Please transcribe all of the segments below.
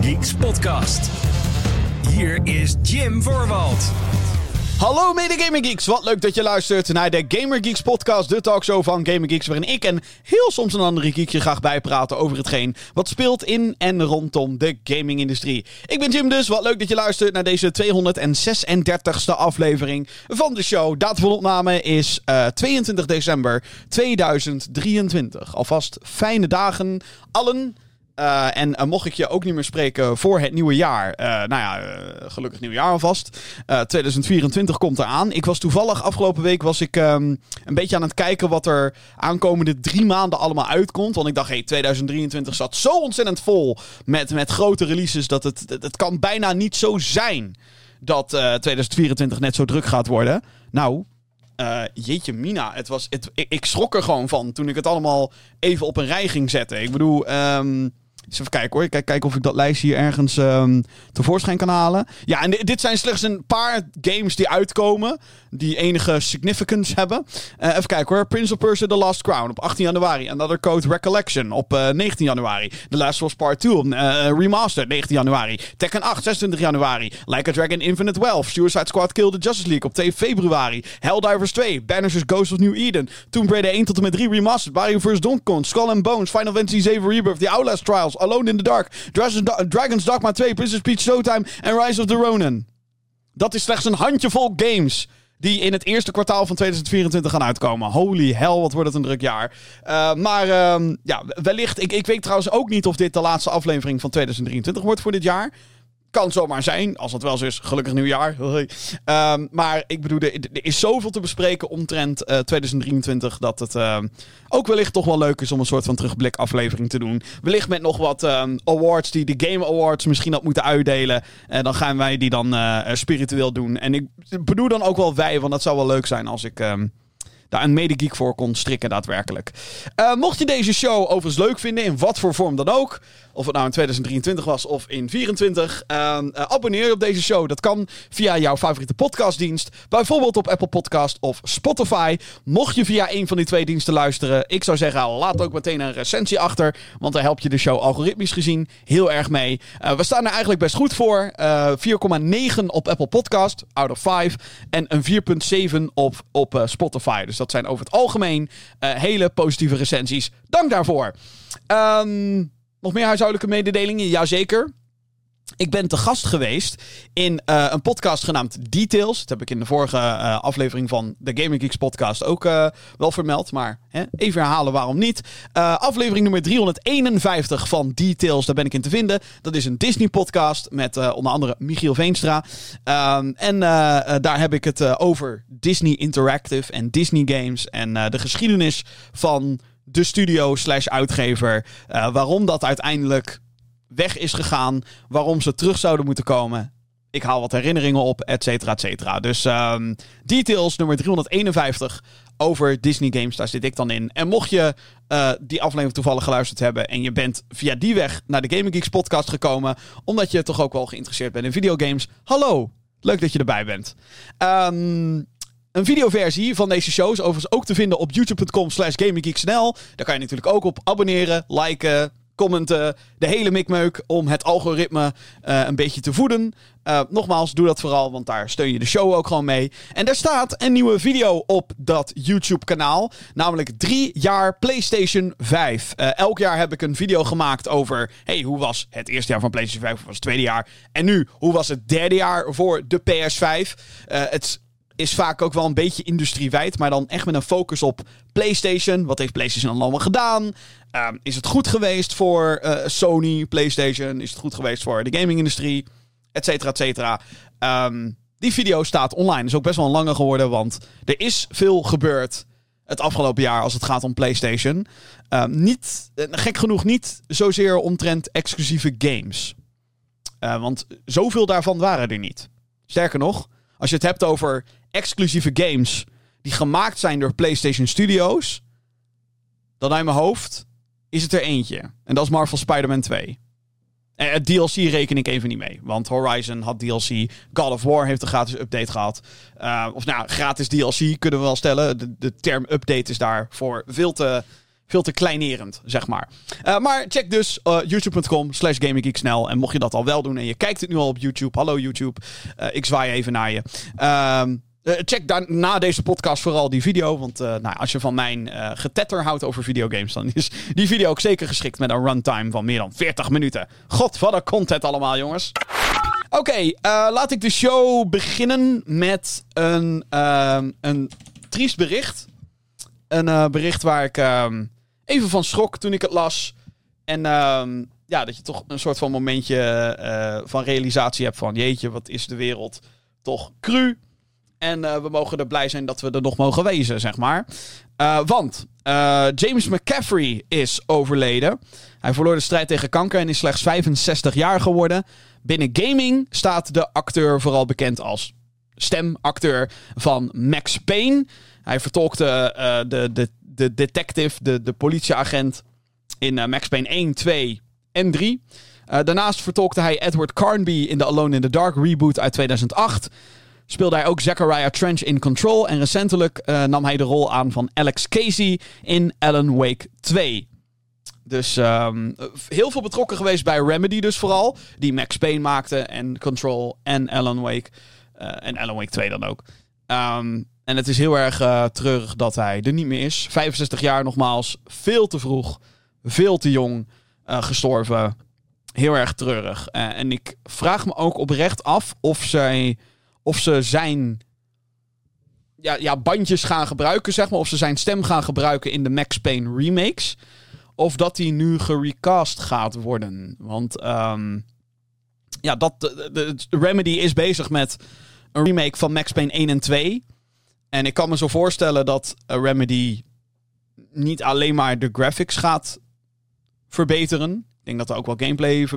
Geeks podcast. Hier is Jim Voorwald. Hallo mede Gamer Geeks, wat leuk dat je luistert naar de Gamer Geeks podcast, de talkshow van Gamer Geeks, waarin ik en heel soms een andere geek je graag bijpraten over hetgeen wat speelt in en rondom de gaming-industrie. Ik ben Jim dus, wat leuk dat je luistert naar deze 236e aflevering van de show. Datum van opname is uh, 22 december 2023. Alvast fijne dagen allen. Uh, en uh, mocht ik je ook niet meer spreken voor het nieuwe jaar. Uh, nou ja, gelukkig nieuwjaar alvast. 2024 komt eraan. Ik was toevallig afgelopen week was ik um, een beetje aan het kijken wat er aankomende drie maanden allemaal uitkomt. Want ik dacht, hey, 2023 zat zo ontzettend vol met, met grote releases dat het, het kan bijna niet zo zijn dat 2024 net zo druk gaat worden. Nou, jeetje mina, het was, ik, ik, schrok er gewoon van toen ik het allemaal even op een rij ging zetten. Ik bedoel, um, even kijken hoor. Kijk, kijken of ik dat lijstje hier ergens um, tevoorschijn kan halen. Ja, en dit zijn slechts een paar games die uitkomen. Die enige significance hebben. Uh, even kijken hoor. Prince of Persia The Last Crown op 18 januari. Another Code Recollection op uh, 19 januari. The Last of Us Part 2 op uh, Remastered 19 januari. Tekken 8 26 januari. Like a Dragon Infinite Wealth. Suicide Squad Kill the Justice League op 2 februari. Helldivers 2. Banishers Ghost of New Eden. Tomb Raider 1 tot en met 3 Remastered. Mario vs. Donkey. Skull and Bones. Final Fantasy 7 Rebirth. The Outlast Trials. Alone in the Dark. Dragon's Dogma 2. Princess Peach Showtime. En Rise of the Ronin. Dat is slechts een handjevol games die in het eerste kwartaal van 2024 gaan uitkomen. Holy hell, wat wordt het een druk jaar. Uh, maar uh, ja, wellicht... Ik, ik weet trouwens ook niet of dit de laatste aflevering van 2023 wordt voor dit jaar. Kan zomaar zijn. Als dat wel zo is, gelukkig nieuwjaar. Um, maar ik bedoel, er, is zoveel te bespreken omtrent uh, 2023... dat het uh, ook wellicht toch wel leuk is om een soort van terugblik aflevering te doen. Wellicht met nog wat um, awards die de Game Awards misschien had moeten uitdelen. En dan gaan wij die dan uh, spiritueel doen. En ik bedoel dan ook wel wij, want dat zou wel leuk zijn als ik... Daar een medegeek voor kon strikken daadwerkelijk. Mocht je deze show overigens leuk vinden, in wat voor vorm dan ook... Of het nou in 2023 was of in 2024. Uh, uh, abonneer je op deze show. Dat kan via jouw favoriete podcastdienst. Bijvoorbeeld op Apple Podcast of Spotify. Mocht je via een van die twee diensten luisteren. Ik zou zeggen, laat ook meteen een recensie achter. Want daar help je de show algoritmisch gezien heel erg mee. Uh, we staan er eigenlijk best goed voor. 4,9 op Apple Podcast, out of 5. En een 4,7 op, op Spotify. Dus dat zijn over het algemeen hele positieve recensies. Dank daarvoor. Um, nog meer huishoudelijke mededelingen? Jazeker. Ik ben te gast geweest in uh, een podcast genaamd Details. Dat heb ik in de vorige uh, aflevering van de Gaming Geeks podcast ook uh, wel vermeld. Maar hè, even herhalen waarom niet. aflevering nummer 351 van Details, daar ben ik in te vinden. Dat is een Disney podcast met onder andere Michiel Veenstra. Um, en daar heb ik het over Disney Interactive en Disney Games. En de geschiedenis van de studio slash uitgever. Uh, waarom dat uiteindelijk weg is gegaan. Waarom ze terug zouden moeten komen. Ik haal wat herinneringen op, et cetera, et cetera. Dus um, details nummer 351 over Disney Games, daar zit ik dan in. En mocht je uh, die aflevering toevallig geluisterd hebben... en je bent via die weg naar de Gaming Geeks podcast gekomen... omdat je toch ook wel geïnteresseerd bent in videogames... hallo, leuk dat je erbij bent. Um, een videoversie van deze show is overigens ook te vinden op youtube.com slash gaminggeeksnl. Daar kan je natuurlijk ook op abonneren, liken, commenten, de hele mikmeuk om het algoritme uh, een beetje te voeden. Uh, nogmaals, doe dat vooral, want daar steun je de show ook gewoon mee. En daar staat een nieuwe video op dat YouTube-kanaal, namelijk drie jaar PlayStation 5. Uh, elk jaar heb ik een video gemaakt over, hey, hoe was het eerste jaar van PlayStation 5, hoe was het tweede jaar? En nu, hoe was het derde jaar voor de PS5? het is vaak ook wel een beetje industriewijd, maar dan echt met een focus op PlayStation. Wat heeft PlayStation allemaal gedaan? Um, is het goed geweest voor uh, Sony, PlayStation? Is het goed geweest voor de gaming-industrie? Etcetera, etcetera. Um, die video staat online. Is ook best wel een lange geworden, want er is veel gebeurd het afgelopen jaar als het gaat om PlayStation. Um, niet, gek genoeg niet zozeer omtrent exclusieve games. Uh, want zoveel daarvan waren er niet. Sterker nog, als je het hebt over exclusieve games die gemaakt zijn door PlayStation Studios, dan uit mijn hoofd is het er eentje. En dat is Marvel Spider-Man 2. En het DLC reken ik even niet mee. Want Horizon had DLC. God of War heeft een gratis update gehad. Uh, of nou, gratis DLC kunnen we wel stellen. De, term update is daar voor veel te, veel te kleinerend, zeg maar. Uh, maar check dus youtube.com slash. En mocht je dat al wel doen en je kijkt het nu al op YouTube. Hallo YouTube. Ik zwaai even naar je. Ehm, check dan na deze podcast vooral die video. Want nou, als je van mijn getetter houdt over videogames, dan is die video ook zeker geschikt met een runtime van meer dan 40 minuten. God, wat een content allemaal, jongens. Oké, laat ik de show beginnen met een, ehm, een triest bericht. Een bericht waar ik ehm, even van schrok toen ik het las. En uh, ja, dat je toch een soort van momentje van realisatie hebt van... Jeetje, wat is de wereld toch cru. En uh, we mogen er blij zijn dat we er nog mogen wezen, zeg maar. Uh, want James McCaffrey is overleden. Hij verloor de strijd tegen kanker en is slechts 65 jaar geworden. Binnen gaming staat de acteur vooral bekend als stemacteur van Max Payne. Hij vertolkte de, de de detective, de, de politieagent in Max Payne 1, 2 en 3. Uh, eh, daarnaast vertolkte hij Edward Carnby in de Alone in the Dark reboot uit 2008. Speelde hij ook Zachariah Trench in Control. En recentelijk uh, nam hij de rol aan van Alex Casey in Alan Wake 2. Dus um, heel veel betrokken geweest bij Remedy dus vooral. Die Max Payne maakte en Control en Alan Wake. en Alan Wake 2 dan ook. Um, en het is heel erg uh, treurig dat hij er niet meer is. 65 jaar nogmaals. Veel te vroeg. Veel te jong gestorven. Heel erg treurig. En ik vraag me ook oprecht af of, zij, of ze zijn ja, ja, bandjes gaan gebruiken, zeg maar. Of ze zijn stem gaan gebruiken in de Max Payne remakes. Of dat die nu gerecast gaat worden. Want um, ja, dat, de, de, Remedy is bezig met een remake van Max Payne 1 en 2. En ik kan me zo voorstellen dat Remedy niet alleen maar de graphics gaat verbeteren. Ik denk dat er ook wel gameplay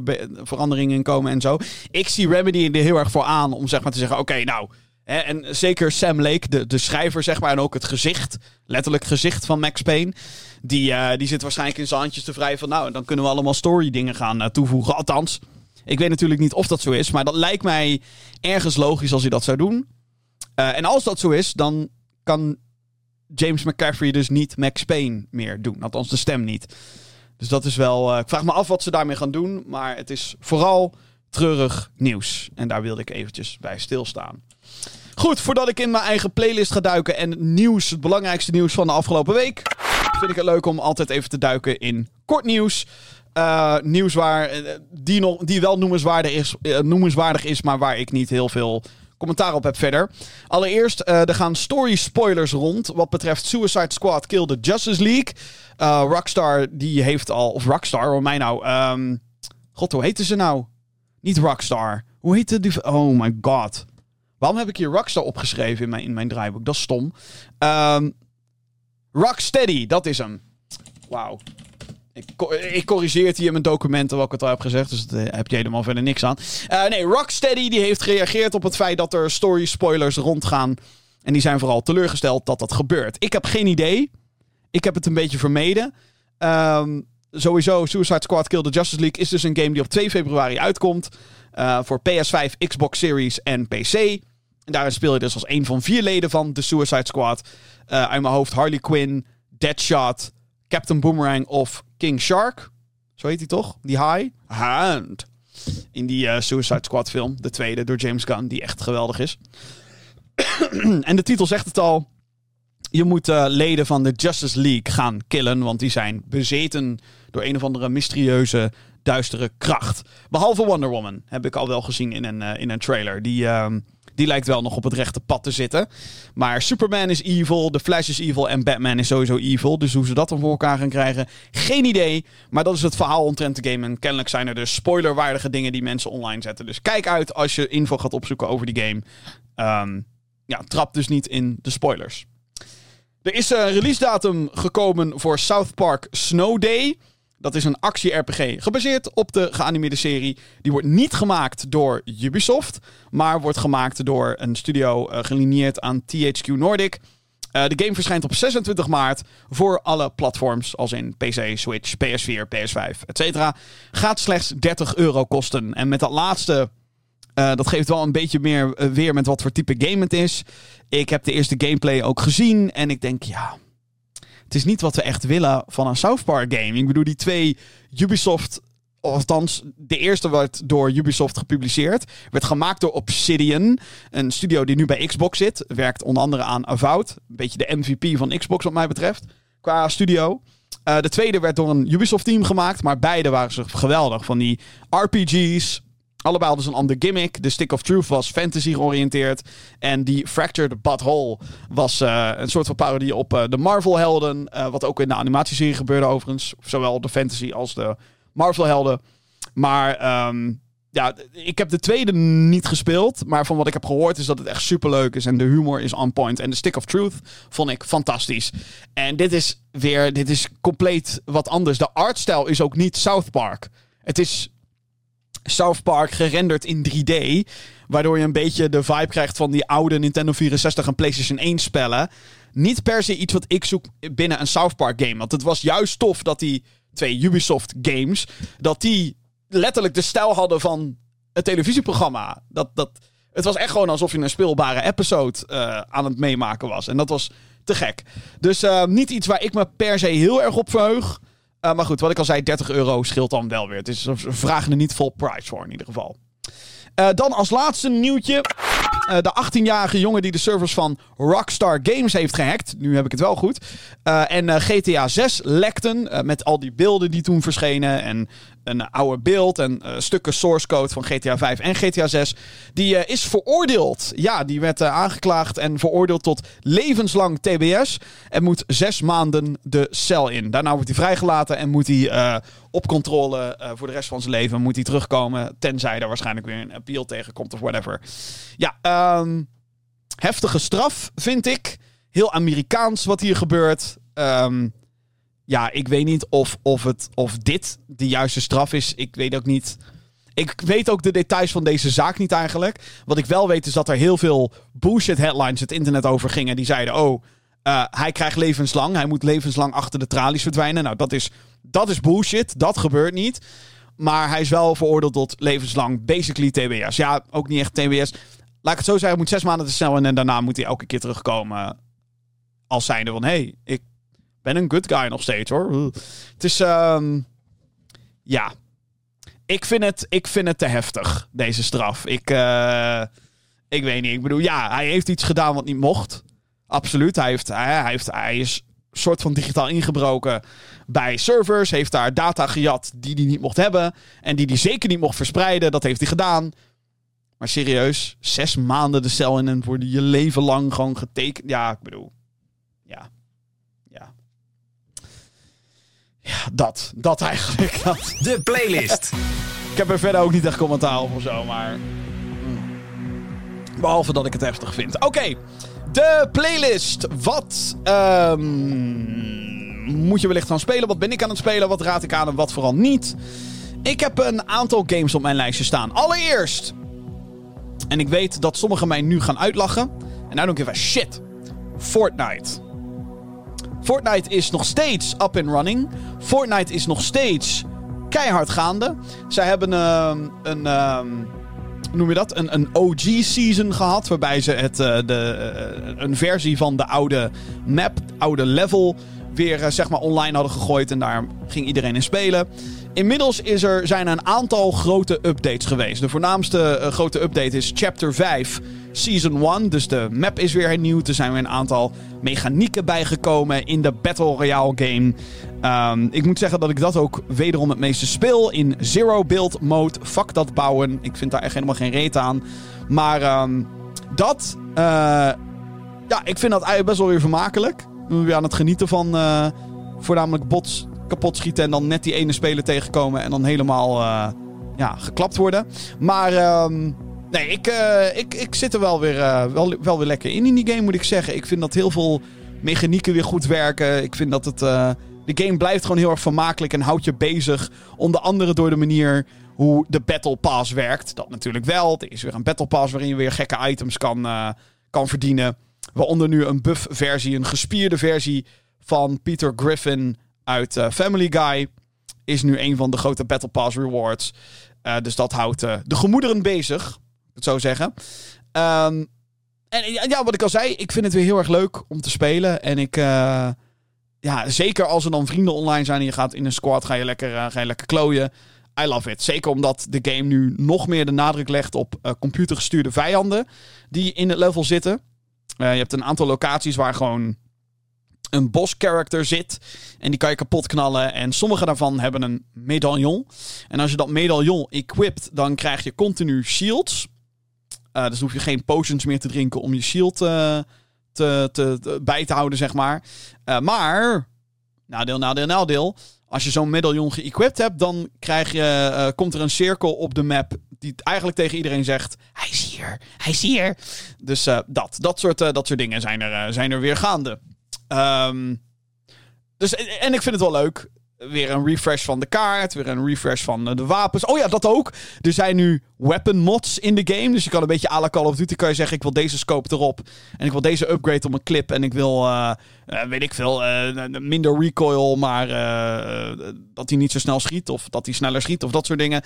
veranderingen in komen en zo. Ik zie Remedy er heel erg voor aan om zeg maar te zeggen: oké, nou. Hè, en zeker Sam Lake, de, de schrijver, zeg maar, en ook het gezicht, letterlijk gezicht van Max Payne. Die, uh, die zit waarschijnlijk in zijn handjes te vrij van: nou, dan kunnen we allemaal story dingen gaan uh, toevoegen. Althans, ik weet natuurlijk niet of dat zo is, maar dat lijkt mij ergens logisch als hij dat zou doen. Uh, en als dat zo is, dan kan James McCaffrey dus niet Max Payne meer doen. Althans, de stem niet. Dus dat is wel. Uh, ik vraag me af wat ze daarmee gaan doen. Maar het is vooral treurig nieuws. En daar wilde ik eventjes bij stilstaan. Goed, voordat ik in mijn eigen playlist ga duiken en nieuws, het belangrijkste nieuws van de afgelopen week, vind ik het leuk om altijd even te duiken in kort nieuws. Uh, nieuws waar, die, nog, die wel noemenswaardig is, noemenswaardig is, maar waar ik niet heel veel commentaar op heb verder. Allereerst, uh, er gaan story spoilers rond wat betreft Suicide Squad Kill the Justice League. Uh, Rockstar, die heeft al... Of Rockstar, hoor mij nou. Um, God, hoe heette ze nou? Niet Rockstar. Hoe heette die... Oh my god. Waarom heb ik hier Rockstar opgeschreven in mijn, in mijn draaiboek? Dat is stom. Um, Rocksteady, dat is hem. Wauw. Ik, ik corrigeer het hier in mijn documenten wat ik het al heb gezegd. Dus daar heb je helemaal verder niks aan. Uh, nee, Rocksteady die heeft gereageerd op het feit dat er story spoilers rondgaan. En die zijn vooral teleurgesteld dat dat gebeurt. Ik heb geen idee. Ik heb het een beetje vermeden. Um, sowieso, Suicide Squad Kill the Justice League is dus een game die op 2 februari uitkomt. Uh, voor PS5, Xbox Series en PC. En daarin speel je dus als een van vier leden van de Suicide Squad. Uh, uit mijn hoofd Harley Quinn, Deadshot, Captain Boomerang of King Shark. Zo heet hij toch? Die high. Hand. In die uh, Suicide Squad film. De tweede door James Gunn. Die echt geweldig is. en de titel zegt het al. Je moet uh, leden van de Justice League gaan killen. Want die zijn bezeten door een of andere mysterieuze, duistere kracht. Behalve Wonder Woman. Heb ik al wel gezien in een, uh, in een trailer. Die... Uh, die lijkt wel nog op het rechte pad te zitten. Maar Superman is evil, The Flash is evil en Batman is sowieso evil. Dus hoe ze dat dan voor elkaar gaan krijgen, geen idee. Maar dat is het verhaal omtrent de game. En kennelijk zijn er dus spoilerwaardige dingen die mensen online zetten. Dus kijk uit als je info gaat opzoeken over die game. Um, ja, trap dus niet in de spoilers. Er is een release datum gekomen voor South Park Snow Day. Dat is een actie-RPG gebaseerd op de geanimeerde serie. Die wordt niet gemaakt door Ubisoft, maar wordt gemaakt door een studio uh, gelineerd aan THQ Nordic. Uh, de game verschijnt op 26 maart voor alle platforms, als in PC, Switch, PS4, PS5, etc. Gaat slechts 30 euro kosten. En met dat laatste, uh, dat geeft wel een beetje meer weer met wat voor type game het is. Ik heb de eerste gameplay ook gezien en ik denk, ja, is niet wat we echt willen van een South Park game. Ik bedoel, die twee Ubisoft althans, de eerste werd door Ubisoft gepubliceerd. Werd gemaakt door Obsidian, een studio die nu bij Xbox zit. Werkt onder andere aan Avowed. Een beetje de MVP van Xbox wat mij betreft, qua studio. Uh, de tweede werd door een Ubisoft-team gemaakt, maar beide waren ze geweldig. Van die RPG's, Allebei hadden ze een ander gimmick. De Stick of Truth was fantasy georiënteerd. En die Fractured Butthole was uh, een soort van parodie op uh, de Marvel-helden. Uh, wat ook in de animatieserie gebeurde overigens. Zowel de fantasy als de Marvel-helden. Maar um, ja, ik heb de tweede niet gespeeld. Maar van wat ik heb gehoord is dat het echt super leuk is. En de humor is on point. En de Stick of Truth vond ik fantastisch. En dit is weer, dit is compleet wat anders. De artstijl is ook niet South Park. Het is South Park gerenderd in 3D. Waardoor je een beetje de vibe krijgt van die oude Nintendo 64 en PlayStation 1 spellen. Niet per se iets wat ik zoek binnen een South Park game. Want het was juist tof dat die twee Ubisoft games. dat die letterlijk de stijl hadden van het televisieprogramma. Dat, dat, het was echt gewoon alsof je een speelbare episode uh, aan het meemaken was. En dat was te gek. Dus uh, niet iets waar ik me per se heel erg op verheug. Uh, maar goed, wat ik al zei, 30 euro scheelt dan wel weer. Het is, we vragen er niet vol price voor in ieder geval. Uh, dan als laatste nieuwtje. Uh, de 18-jarige jongen die de servers van Rockstar Games heeft gehackt. Nu heb ik het wel goed. Uh, en GTA 6 lekten. met al die beelden die toen verschenen. En een oude beeld en stukken source code van GTA 5 en GTA 6. Die is veroordeeld. Ja, die werd aangeklaagd en veroordeeld tot levenslang TBS. En moet zes maanden de cel in. Daarna wordt hij vrijgelaten en moet hij op controle voor de rest van zijn leven moet hij terugkomen. Tenzij er waarschijnlijk weer een appeal tegenkomt of whatever. Ja, um, heftige straf vind ik. Heel Amerikaans wat hier gebeurt. Um, ja, ik weet niet of, of, het, of dit de juiste straf is. Ik weet ook niet. Ik weet ook de details van deze zaak niet eigenlijk. Wat ik wel weet is dat er heel veel bullshit headlines het internet over gingen. Die zeiden: Oh, uh, hij krijgt levenslang. Hij moet levenslang achter de tralies verdwijnen. Nou, dat is, dat is bullshit. Dat gebeurt niet. Maar hij is wel veroordeeld tot levenslang. Basically TBS. Ja, ook niet echt TBS. Laat ik het zo zeggen: hij moet zes maanden te snel en daarna moet hij elke keer terugkomen. Als zijnde van: Hey, ik ben een good guy nog steeds hoor. Het is, um, ja. Ik vind, het, ik vind het te heftig, deze straf. Ik, uh, ik weet niet. Ik bedoel, ja, hij heeft iets gedaan wat niet mocht. Absoluut. Hij, heeft, hij, heeft, hij is soort van digitaal ingebroken bij servers. Heeft daar data gejat die hij niet mocht hebben. En die hij zeker niet mocht verspreiden. Dat heeft hij gedaan. Maar serieus, zes maanden de cel in en worden je leven lang gewoon getekend. Ja, ik bedoel, ja. Ja, dat. Dat eigenlijk. De playlist. ik heb er verder ook niet echt commentaar op of zo, maar... Behalve dat ik het heftig vind. Oké, okay. De playlist. Wat um, moet je wellicht gaan spelen? Wat ben ik aan het spelen? Wat raad ik aan en wat vooral niet? Ik heb een aantal games op mijn lijstje staan. Allereerst... En ik weet dat sommigen mij nu gaan uitlachen. En nou don't give a shit. Fortnite. Fortnite is nog steeds up and running. Fortnite is nog steeds keihard gaande. Zij hebben uh, een. Hoe noem je dat? Een, een OG-season gehad. Waarbij ze het, uh, de, uh, een versie van de oude map, oude level. Weer uh, zeg maar online hadden gegooid. En daar ging iedereen in spelen. Inmiddels is er, zijn er een aantal grote updates geweest. De voornaamste uh, grote update is Chapter 5 Season 1. Dus de map is weer hernieuwd. Er zijn weer een aantal mechanieken bijgekomen in de Battle Royale game. Um, ik moet zeggen dat ik dat ook wederom het meeste speel. In Zero Build mode. Fuck dat bouwen. Ik vind daar echt helemaal geen reet aan. Maar um, dat... Uh, ja, ik vind dat eigenlijk best wel weer vermakelijk. Aan het genieten van... Uh, voornamelijk bots kapot schieten en dan net die ene speler tegenkomen en dan helemaal uh, ja, geklapt worden. Maar um, nee, ik, uh, ik, ik zit er wel weer, wel, wel weer lekker in in die game, moet ik zeggen. Ik vind dat heel veel mechanieken weer goed werken. Ik vind dat het. de game blijft gewoon heel erg vermakelijk en houdt je bezig. Onder andere door de manier hoe de Battle Pass werkt. Dat natuurlijk wel. Er is weer een Battle Pass waarin je weer gekke items kan, kan verdienen. Waaronder nu een buff versie, een gespierde versie van Peter Griffin uit uh, Family Guy. Is nu een van de grote Battle Pass rewards. Uh, dus dat houdt uh, de gemoederen bezig. Het zo zeggen. Um, en ja, wat ik al zei, ik vind het weer heel erg leuk om te spelen. En ik, ja, zeker als er dan vrienden online zijn en je gaat in een squad, ga je lekker, eh, ga je lekker klooien. I love it. Zeker omdat de game nu nog meer de nadruk legt op computergestuurde vijanden die in het level zitten. Uh, je hebt een aantal locaties waar gewoon een boss-character zit. En die kan je kapot knallen. En sommige daarvan hebben een medaillon. En als je dat medaillon equipt, dan krijg je continu shields. Uh, dus hoef je geen potions meer te drinken om je shield uh, te, te, bij te houden, zeg maar. Maar, nadeel, nadeel, nadeel. Als je zo'n medaillon geëquipt hebt, dan krijg je, komt er een cirkel op de map die eigenlijk tegen iedereen zegt: Hij is hier, hij is hier. Dus dat, dat, soort, dat soort dingen zijn er, zijn er weer gaande. Um, dus, en ik vind het wel leuk. Weer een refresh van de kaart. Weer een refresh van de wapens. Oh ja, dat ook. Er zijn nu weapon mods in de game. Dus je kan een beetje à la Call of Duty kan je zeggen... ik wil deze scope erop. En ik wil deze upgrade op mijn clip. En ik wil, uh, uh, weet ik veel, minder recoil. Maar dat hij niet zo snel schiet. Of dat hij sneller schiet. Of dat soort dingen.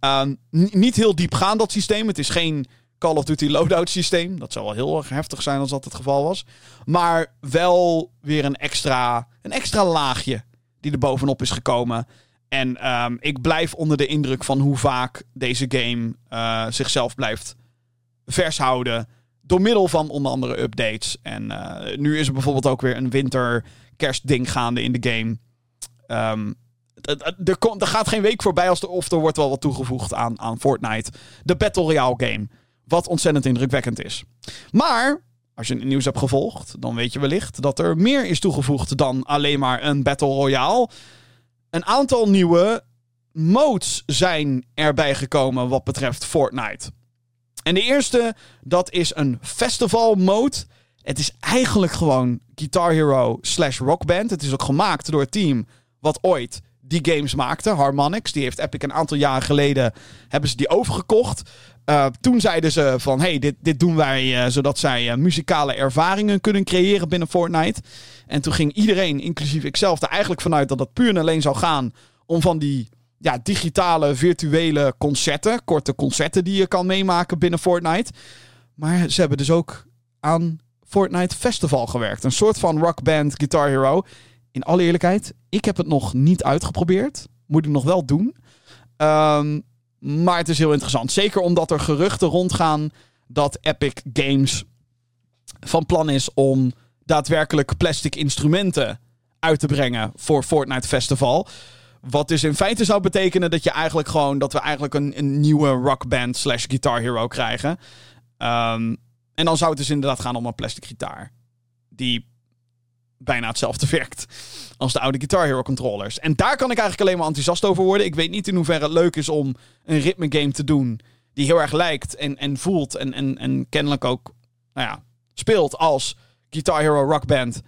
Um, niet heel diep gaan dat systeem. Het is geen Call of Duty loadout systeem. Dat zou wel heel erg heftig zijn als dat het geval was. Maar wel weer een extra, een extra laagje die er bovenop is gekomen. En um, ik blijf onder de indruk van hoe vaak deze game uh, zichzelf blijft vers houden. Door middel van onder andere updates. En uh, nu is er bijvoorbeeld ook weer een winter-kerstding gaande in de game. Um, er, komt, er gaat geen week voorbij als er, of er wordt wel wat toegevoegd aan, aan Fortnite. De Battle Royale game. Wat ontzettend indrukwekkend is. Maar als je het nieuws hebt gevolgd, dan weet je wellicht dat er meer is toegevoegd dan alleen maar een Battle Royale. Een aantal nieuwe modes zijn erbij gekomen wat betreft Fortnite. En de eerste, dat is een festival mode. Het is eigenlijk gewoon Guitar Hero slash Rockband. Het is ook gemaakt door het team wat ooit die games maakte, Harmonix. Die heeft Epic een aantal jaren geleden hebben ze die overgekocht. Uh, toen zeiden ze van, hey, dit, dit doen wij uh, zodat zij uh, muzikale ervaringen kunnen creëren binnen Fortnite. En toen ging iedereen, inclusief ikzelf, er eigenlijk vanuit dat dat puur en alleen zou gaan om van die ja, digitale, virtuele concerten, korte concerten die je kan meemaken binnen Fortnite. Maar ze hebben dus ook aan Fortnite Festival gewerkt. Een soort van rockband Guitar Hero. In alle eerlijkheid, ik heb het nog niet uitgeprobeerd. Moet ik nog wel doen. Um, maar het is heel interessant. Zeker omdat er geruchten rondgaan dat Epic Games van plan is om daadwerkelijk plastic instrumenten uit te brengen voor Fortnite Festival. Wat dus in feite zou betekenen dat je eigenlijk gewoon dat we eigenlijk een, een nieuwe rockband slash guitar hero krijgen. Um, en dan zou het dus inderdaad gaan om een plastic gitaar. Die bijna hetzelfde werkt als de oude Guitar Hero controllers. En daar kan ik eigenlijk alleen maar enthousiast over worden. Ik weet niet in hoeverre het leuk is om een ritme game te doen die heel erg lijkt en, en voelt en, en, en kennelijk ook nou ja, speelt als Guitar Hero Rock Band.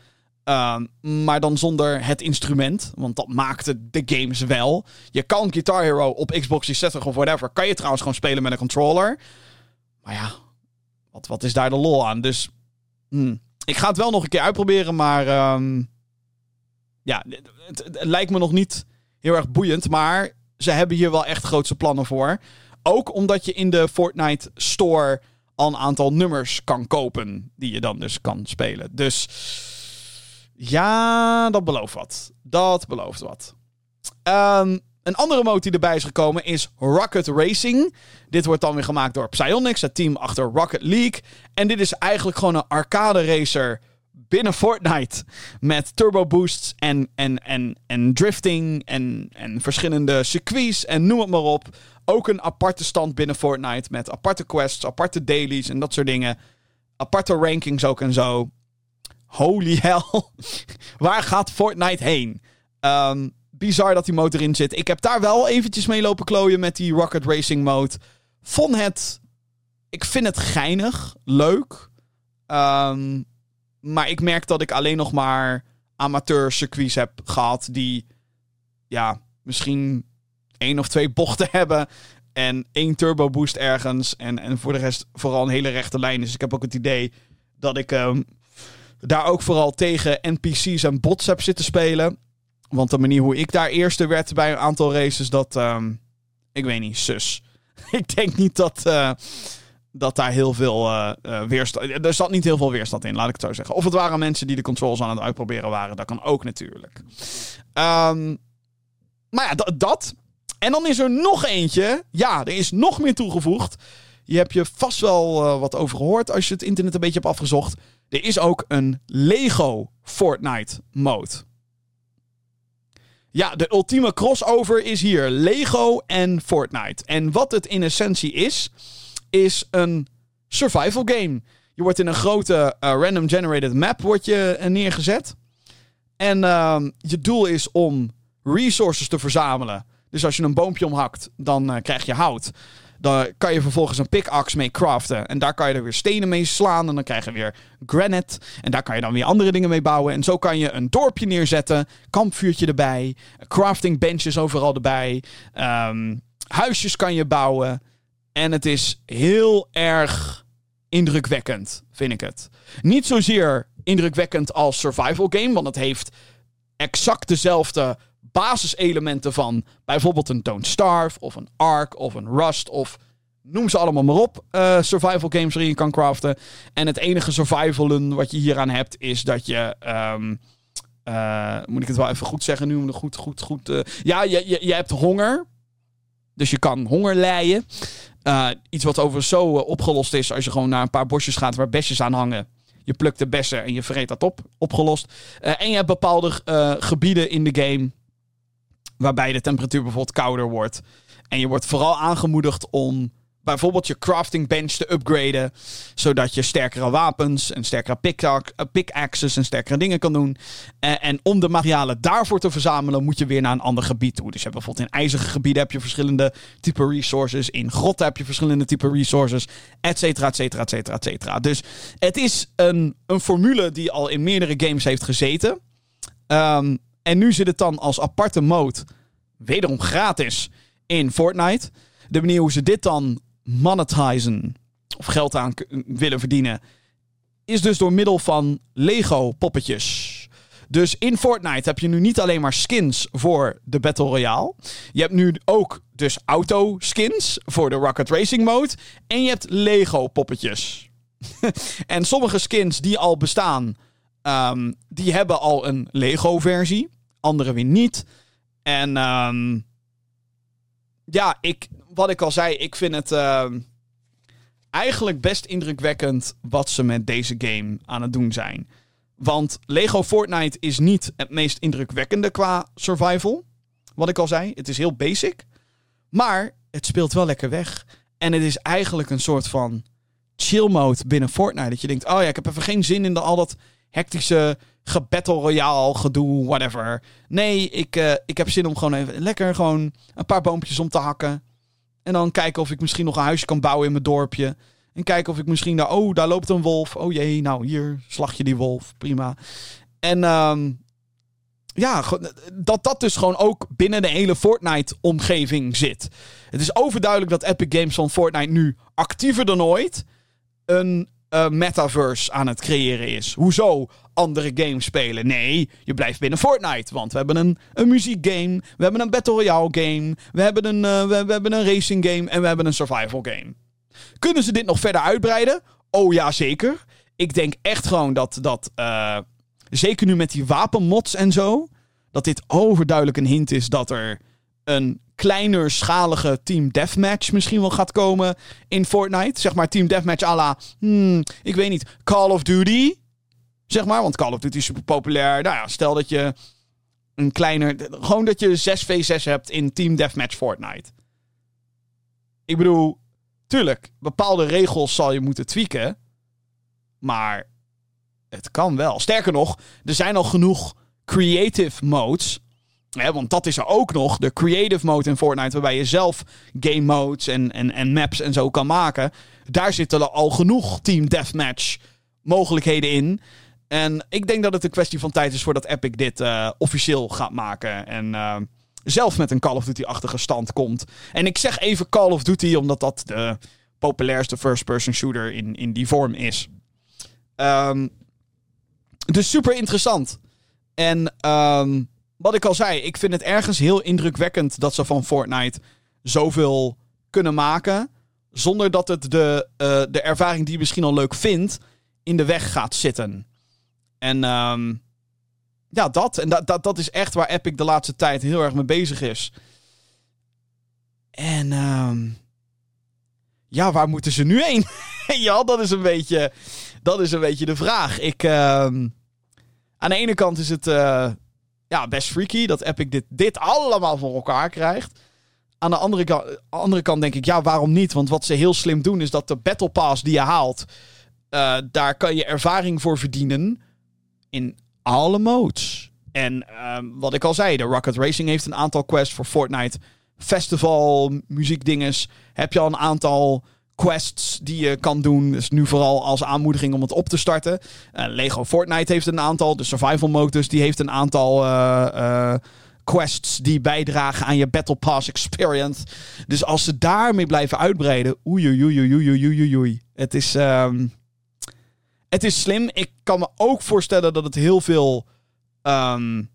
Uh, maar dan zonder het instrument. Want dat maakte de games wel. Je kan Guitar Hero op Xbox 360 of whatever. Kan je trouwens gewoon spelen met een controller. Maar ja, wat, wat is daar de lol aan? Dus hmm, ik ga het wel nog een keer uitproberen. Maar um, ja, het, het, lijkt me nog niet heel erg boeiend. Maar ze hebben hier wel echt grootse plannen voor. Ook omdat je in de Fortnite Store al een aantal nummers kan kopen. Die je dan dus kan spelen. Dus ja, dat belooft wat. Dat belooft wat. Um, een andere mode die erbij is gekomen is Rocket Racing. Dit wordt dan weer gemaakt door Psyonix, het team achter Rocket League. En dit is eigenlijk gewoon een arcade racer binnen Fortnite. Met turbo boosts en, en, en, en drifting en, en verschillende circuits en noem het maar op. Ook een aparte stand binnen Fortnite met aparte quests, aparte dailies en dat soort dingen. Aparte rankings ook en zo. Holy hell. Waar gaat Fortnite heen? Um, bizar dat die motor in zit. Ik heb daar wel eventjes mee lopen klooien met die Rocket Racing mode. Vond het... Ik vind het geinig. Leuk. Um, maar ik merk dat ik alleen nog maar amateur circuits heb gehad die... Ja, misschien één of twee bochten hebben. En één turbo boost ergens. En, en voor de rest vooral een hele rechte lijn. Dus ik heb ook het idee dat ik um, daar ook vooral tegen NPC's en bots heb zitten spelen. Want de manier hoe ik daar eerste werd bij een aantal races, dat. Um, ik weet niet, sus. ik denk niet dat. Uh, dat daar heel veel uh, weerstand... Er zat niet heel veel weerstand in, laat ik het zo zeggen. Of het waren mensen die de controls aan het uitproberen waren. Dat kan ook natuurlijk. Um, maar ja, dat. En dan is er nog eentje. Ja, er is nog meer toegevoegd. Je hebt je vast wel uh, wat over gehoord als je het internet een beetje hebt afgezocht. Er is ook een Lego Fortnite mode. Ja, de ultieme crossover is hier. Lego en Fortnite. En wat het in essentie is, is een survival game. Je wordt in een grote uh, random generated map wordt je, uh, neergezet. En uh, je doel is om resources te verzamelen. Dus als je een boompje omhakt, dan uh, krijg je hout. Dan kan je vervolgens een pickaxe mee craften. En daar kan je er weer stenen mee slaan. En dan krijg je weer granite. En daar kan je dan weer andere dingen mee bouwen. En zo kan je een dorpje neerzetten. Kampvuurtje erbij. Crafting benches overal erbij. Um, huisjes kan je bouwen. En het is heel erg indrukwekkend, vind ik het. Niet zozeer indrukwekkend als survival game. Want het heeft exact dezelfde basiselementen van bijvoorbeeld een Don't Starve of een Ark of een Rust of noem ze allemaal maar op. Uh, survival games waarin je kan craften. En het enige survivalen wat je hieraan hebt is dat je... Um, uh, moet ik het wel even goed zeggen nu? Goed, goed, goed. Uh, ja, je, je, je hebt honger. Dus je kan honger lijden. iets wat over zo opgelost is als je gewoon naar een paar bosjes gaat waar besjes aan hangen. Je plukt de bessen en je vreet dat op. Opgelost. en je hebt bepaalde gebieden in de game waarbij de temperatuur bijvoorbeeld kouder wordt. En je wordt vooral aangemoedigd om bijvoorbeeld je crafting bench te upgraden. Zodat je sterkere wapens en sterkere pickaxes en sterkere dingen kan doen. En, en, om de materialen daarvoor te verzamelen, moet je weer naar een ander gebied toe. Dus je hebt bijvoorbeeld in ijzige gebieden heb je verschillende type resources. In grotten heb je verschillende type resources. Et cetera, et cetera, et cetera, et cetera. Dus het is een, een formule die al in meerdere games heeft gezeten. Um, en nu zit het dan als aparte mode, wederom gratis, in Fortnite. De manier hoe ze dit dan monetizen, of geld aan willen verdienen, is dus door middel van Lego poppetjes. Dus in Fortnite heb je nu niet alleen maar skins voor de Battle Royale. Je hebt nu ook dus auto skins voor de Rocket Racing mode. En je hebt Lego poppetjes. en sommige skins die al bestaan, um, die hebben al een Lego versie andere weer niet. En um, ja, ik, wat ik al zei, ik vind het uh, eigenlijk best indrukwekkend wat ze met deze game aan het doen zijn. Want Lego Fortnite is niet het meest indrukwekkende qua survival. Wat ik al zei, het is heel basic. Maar het speelt wel lekker weg. En het is eigenlijk een soort van chill mode binnen Fortnite. Dat je denkt, oh ja, ik heb even geen zin in al dat hectische gebattle royale gedoe, whatever. Nee, ik, uh, ik heb zin om gewoon even lekker gewoon een paar boompjes om te hakken. En dan kijken of ik misschien nog een huisje kan bouwen in mijn dorpje. En kijken of ik misschien daar... Oh, daar loopt een wolf. Oh jee, nou hier slag je die wolf. Prima. En um, ja, dat dat dus gewoon ook binnen de hele Fortnite-omgeving zit. Het is overduidelijk dat Epic Games van Fortnite nu actiever dan ooit een uh, metaverse aan het creëren is. Hoezo andere games spelen? Nee, je blijft binnen Fortnite. Want we hebben een, een muziekgame, we hebben een Battle Royale game, we hebben een, uh, we, hebben een racing game en we hebben een survival game. Kunnen ze dit nog verder uitbreiden? Oh ja, zeker. Ik denk echt gewoon dat, dat uh, zeker nu met die wapenmods en zo, dat dit overduidelijk een hint is dat er een kleiner schalige Team Deathmatch misschien wel gaat komen in Fortnite. Zeg maar Team Deathmatch à la, hmm, ik weet niet, Call of Duty. Zeg maar, want Call of Duty is super populair. Nou ja, stel dat je een kleiner, gewoon dat je 6v6 hebt in Team Deathmatch Fortnite. Ik bedoel, tuurlijk, bepaalde regels zal je moeten tweaken. Maar het kan wel. Sterker nog, er zijn al genoeg creative modes want dat is er ook nog, de creative mode in Fortnite, waarbij je zelf game modes en, en, en maps en zo kan maken. Daar zitten al genoeg Team Deathmatch mogelijkheden in. En ik denk dat het een kwestie van tijd is voordat Epic dit uh, officieel gaat maken. En uh, zelf met een Call of Duty-achtige stand komt. En ik zeg even Call of Duty, omdat dat de populairste first-person shooter in, in die vorm is. Um, dus super interessant. En um, wat ik al zei, ik vind het ergens heel indrukwekkend dat ze van Fortnite zoveel kunnen maken. Zonder dat het de, eh, de ervaring die je misschien al leuk vindt, in de weg gaat zitten. En ehm, ja, dat. En dat, dat, dat is echt waar Epic de laatste tijd heel erg mee bezig is. En ehm, ja, waar moeten ze nu heen? ja, dat is een beetje, dat is een beetje de vraag. Ik, ehm, aan de ene kant is het eh, ja, best freaky dat Epic dit, dit allemaal voor elkaar krijgt. Aan de andere, andere kant denk ik, ja, waarom niet? Want wat ze heel slim doen is dat de Battle Pass die je haalt, uh, daar kan je ervaring voor verdienen in alle modes. En um, wat ik al zei, de Rocket Racing heeft een aantal quests voor Fortnite festival, muziekdinges. Heb je al een aantal quests die je kan doen. Dus nu vooral als aanmoediging om het op te starten. Uh, Lego Fortnite heeft een aantal. De Survival Modus die heeft een aantal uh, uh, quests die bijdragen aan je Battle Pass experience. Dus als ze daarmee blijven uitbreiden. Oei, oei, oei, oei, oei, oei, Het is... Um, het is slim. Ik kan me ook voorstellen dat het heel veel um,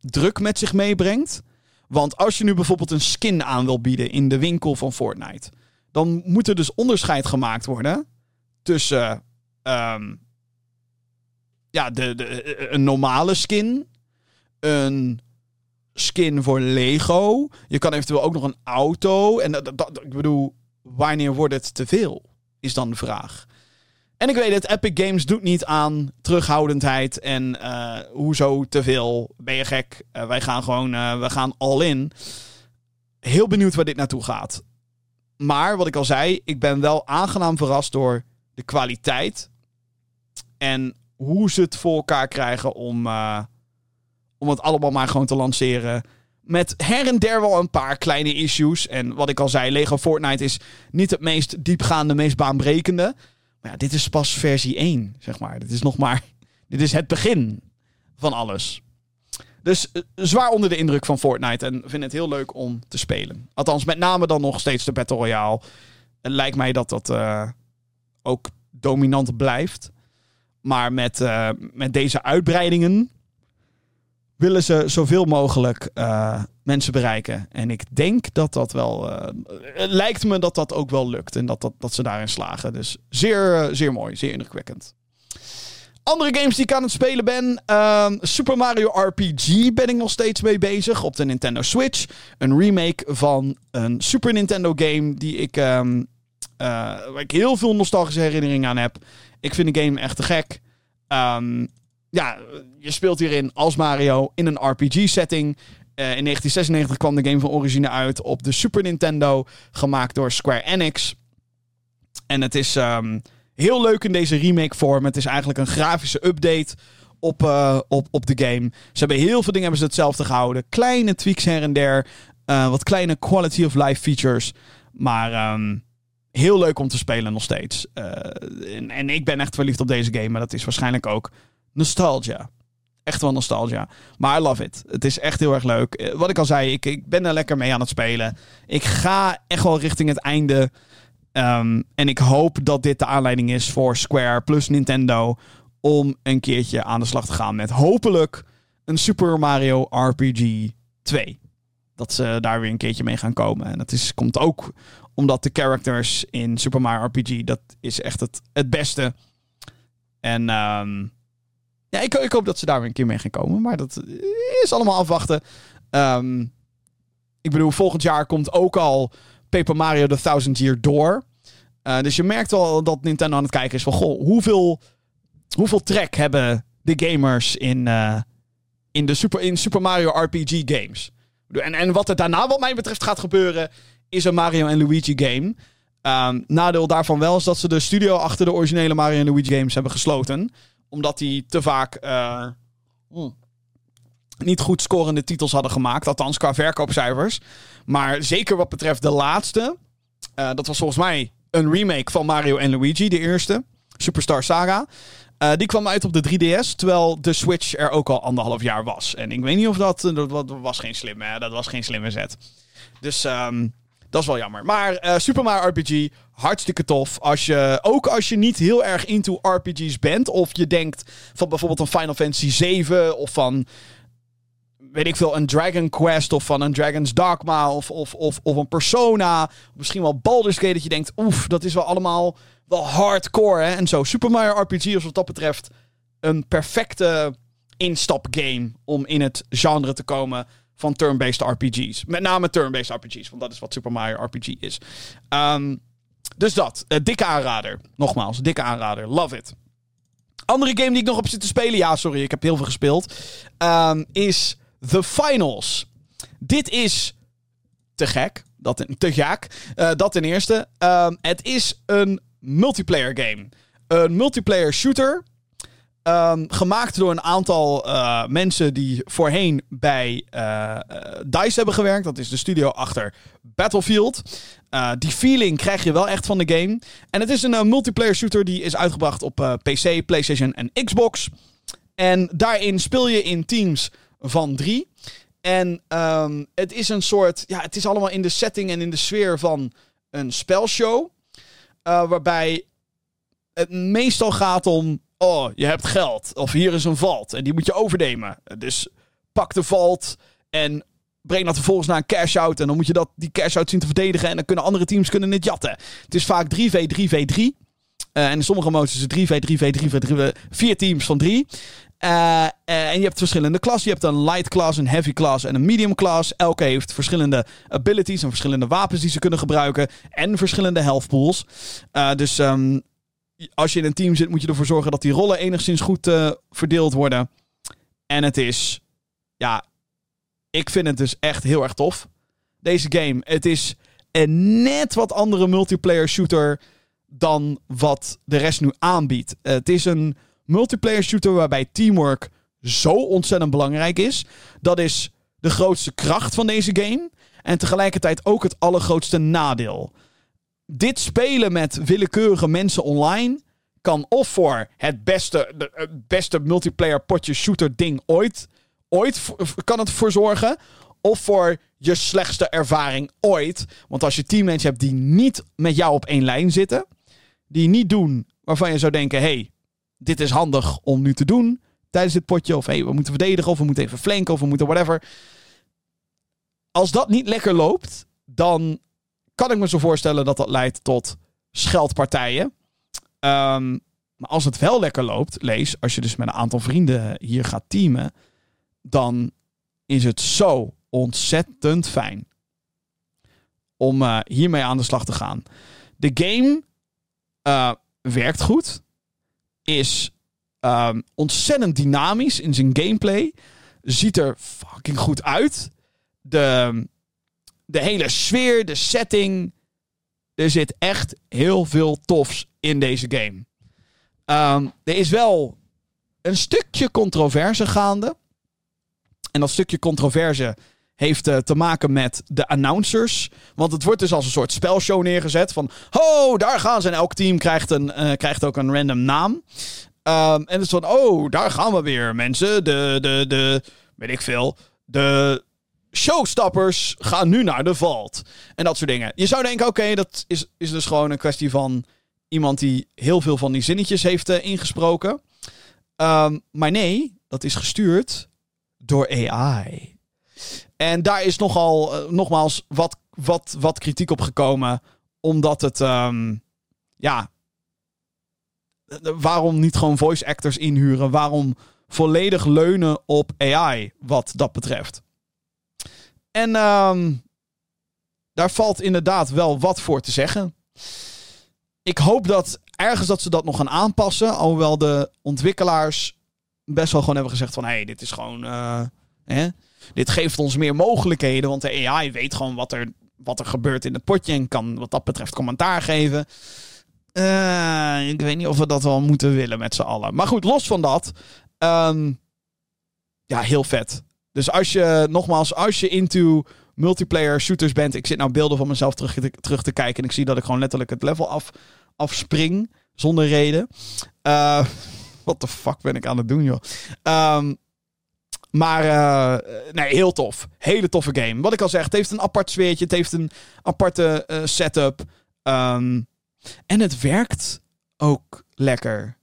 druk met zich meebrengt. Want als je nu bijvoorbeeld een skin aan wil bieden in de winkel van Fortnite, dan moet er dus onderscheid gemaakt worden tussen um, ja, de, de, een normale skin, een skin voor Lego. Je kan eventueel ook nog een auto. En dat, ik bedoel, wanneer wordt het te veel? Is dan de vraag. En ik weet het, Epic Games doet niet aan terughoudendheid en uh, hoezo te veel. Ben je gek? Uh, wij gaan gewoon, uh, we gaan all in. Heel benieuwd waar dit naartoe gaat. Maar wat ik al zei, ik ben wel aangenaam verrast door de kwaliteit. En hoe ze het voor elkaar krijgen om, om het allemaal maar gewoon te lanceren. Met her en der wel een paar kleine issues. En wat ik al zei, Lego Fortnite is niet het meest diepgaande, meest baanbrekende. Maar ja, dit is pas versie 1, zeg maar. Dit is nog maar. Dit is het begin van alles. Dus uh, zwaar onder de indruk van Fortnite. En vind het heel leuk om te spelen. Althans, met name dan nog steeds de Battle Royale. Het lijkt mij dat dat uh, ook dominant blijft. Maar met, uh, met deze uitbreidingen willen ze zoveel mogelijk mensen bereiken. En ik denk dat dat wel. Lijkt me dat dat ook wel lukt. En dat, dat, dat ze daarin slagen. Dus zeer, zeer mooi, zeer indrukwekkend. Andere games die ik aan het spelen ben. Uh, Super Mario RPG ben ik nog steeds mee bezig op de Nintendo Switch. Een remake van een Super Nintendo game die ik, um, waar ik heel veel nostalgische herinneringen aan heb. Ik vind de game echt te gek. Um, ja, je speelt hierin als Mario in een RPG-setting. Uh, in 1996 kwam de game van origine uit op de Super Nintendo, gemaakt door Square Enix. En het is heel leuk in deze remake-vorm. Het is eigenlijk een grafische update op, uh, op, op de game. Ze hebben heel veel dingen hebben ze hetzelfde gehouden. Kleine tweaks her en der. Uh, wat kleine quality of life features. Maar um, heel leuk om te spelen nog steeds. En, en ik ben echt verliefd op deze game. Maar dat is waarschijnlijk ook nostalgia. Echt wel nostalgia. Maar I love it. Het is echt heel erg leuk. Wat ik al zei, ik, ik ben er lekker mee aan het spelen. Ik ga echt wel richting het einde. Um, en ik hoop dat dit de aanleiding is voor Square plus Nintendo. Om een keertje aan de slag te gaan met hopelijk een Super Mario RPG 2. Dat ze daar weer een keertje mee gaan komen. En dat is, komt ook omdat de characters in Super Mario RPG, dat is echt het, het beste. En um, ja, ik, ik, hoop dat ze daar weer een keer mee gaan komen. Maar dat is allemaal afwachten. Um, ik bedoel, volgend jaar komt ook al Paper Mario The Thousand Year Door. Uh, dus je merkt wel dat Nintendo aan het kijken is van... Goh, hoeveel, hoeveel trek hebben de gamers in, uh, in de Super, in Super Mario RPG games? En, en wat er daarna wat mij betreft gaat gebeuren... is een Mario en Luigi game. Um, nadeel daarvan wel is dat ze de studio achter de originele Mario en Luigi games hebben gesloten omdat die te vaak uh, mm, niet goed scorende titels hadden gemaakt. Althans, qua verkoopcijfers. Maar zeker wat betreft de laatste. Uh, dat was volgens mij een remake van Mario en Luigi, de eerste. Superstar Saga. Uh, die kwam uit op de 3DS, terwijl de Switch er ook al anderhalf jaar was. En ik weet niet of dat... Dat, dat was geen slimme, dat was geen slimme zet. Dus um, dat is wel jammer. Maar uh, Super Mario RPG, hartstikke tof. Als je, ook als je niet heel erg into RPG's bent. Of je denkt van bijvoorbeeld een Final Fantasy 7 of van weet ik veel, een Dragon Quest of van een Dragon's Dogma of, of, of, of een Persona. Misschien wel Baldur's Gate dat je denkt, oef, dat is wel allemaal wel hardcore hè? en zo. Super Mario RPG is wat dat betreft een perfecte instapgame om in het genre te komen van turn-based RPG's. Met name turn-based RPG's, want dat is wat Super Mario RPG is. Um, dus dat, uh, dikke aanrader. Nogmaals, dikke aanrader. Love it. Andere game die ik nog op zit te spelen, ja, sorry, ik heb heel veel gespeeld, um, is The Finals. Dit is te gek. Dat, te gek. Uh, dat ten eerste. Um, het is een multiplayer game. Een multiplayer shooter. Um, gemaakt door een aantal uh, mensen die voorheen bij uh, DICE hebben gewerkt. Dat is de studio achter Battlefield. Die feeling krijg je wel echt van de game. En het is een multiplayer shooter die is uitgebracht op PC, PlayStation en Xbox. En daarin speel je in teams van drie. En um, het is een soort. Ja, het is allemaal in de setting en in de sfeer van een spelshow. waarbij het meestal gaat om Oh, je hebt geld. Of hier is een valt. En die moet je overnemen. Dus pak de valt en breng dat vervolgens naar een cash-out. En dan moet je dat, die cash-out zien te verdedigen. En dan kunnen andere teams kunnen het jatten. Het is vaak 3v3v3. Uh, en in sommige modes is het 3v3v3v3. Vier teams van drie. Uh, en je hebt verschillende klassen. Je hebt een light class, een heavy class en een medium class. Elke heeft verschillende abilities en verschillende wapens die ze kunnen gebruiken. En verschillende health pools. Uh, dus um, als je in een team zit, moet je ervoor zorgen dat die rollen enigszins goed verdeeld worden. En het is, ja, ik vind het dus echt heel erg tof. Deze game, het is een net wat andere multiplayer shooter dan wat de rest nu aanbiedt. het is een multiplayer shooter waarbij teamwork zo ontzettend belangrijk is. Dat is de grootste kracht van deze game. En tegelijkertijd ook het allergrootste nadeel dit spelen met willekeurige mensen online kan of voor het beste, de, beste multiplayer potje shooter ding ooit, ooit kan het voor zorgen. Of voor je slechtste ervaring ooit. Want als je teammates hebt die niet met jou op één lijn zitten. Die niet doen waarvan je zou denken: hey, dit is handig om nu te doen tijdens dit potje. Of hey, we moeten verdedigen. Of we moeten even flanken. Of we moeten whatever. Als dat niet lekker loopt, dan kan ik me zo voorstellen dat dat leidt tot scheldpartijen. Um, maar als het wel lekker loopt, lees, als je dus met een aantal vrienden hier gaat teamen, dan is het zo ontzettend fijn om uh, hiermee aan de slag te gaan. De game uh, werkt goed, is um, ontzettend dynamisch in zijn gameplay, ziet er fucking goed uit. De, de hele sfeer, de setting. Er zit echt heel veel tofs in deze game. Um, er is wel een stukje controverse gaande. En dat stukje controverse heeft uh, te maken met de announcers. Want het wordt dus als een soort spelshow neergezet. Van, oh, daar gaan ze. En elk team krijgt, een, uh, krijgt ook een random naam. Um, en het is van, oh, daar gaan we weer, mensen. De, de, de, weet ik veel. De showstoppers gaan nu naar de vault. En dat soort dingen. Je zou denken, oké, dat is, is dus gewoon een kwestie van iemand die heel veel van die zinnetjes heeft uh, ingesproken. Um, maar nee, dat is gestuurd door AI. En daar is nogal, uh, nogmaals, wat, wat, wat kritiek op gekomen. Omdat het, um, ja. Waarom niet gewoon voice actors inhuren? Waarom volledig leunen op AI, wat dat betreft? En um, daar valt inderdaad wel wat voor te zeggen. Ik hoop dat ergens dat ze dat nog gaan aanpassen. Alhoewel de ontwikkelaars best wel gewoon hebben gezegd van... hé, hey, dit is gewoon... Uh, hè? Dit geeft ons meer mogelijkheden. Want de AI weet gewoon wat er, wat er gebeurt in het potje... en kan wat dat betreft commentaar geven. Uh, ik weet niet of we dat wel moeten willen met z'n allen. Maar goed, los van dat... Um, ja, heel vet. Dus als je, nogmaals, als je into multiplayer shooters bent. Ik zit nou beelden van mezelf terug te, terug te kijken. En ik zie dat ik gewoon letterlijk het level af, afspring. Zonder reden. Uh, wat de fuck ben ik aan het doen, joh? Um, maar uh, nee, heel tof. Hele toffe game. Wat ik al zeg, het heeft een apart sfeertje. Het heeft een aparte uh, setup. Um, en het werkt ook lekker.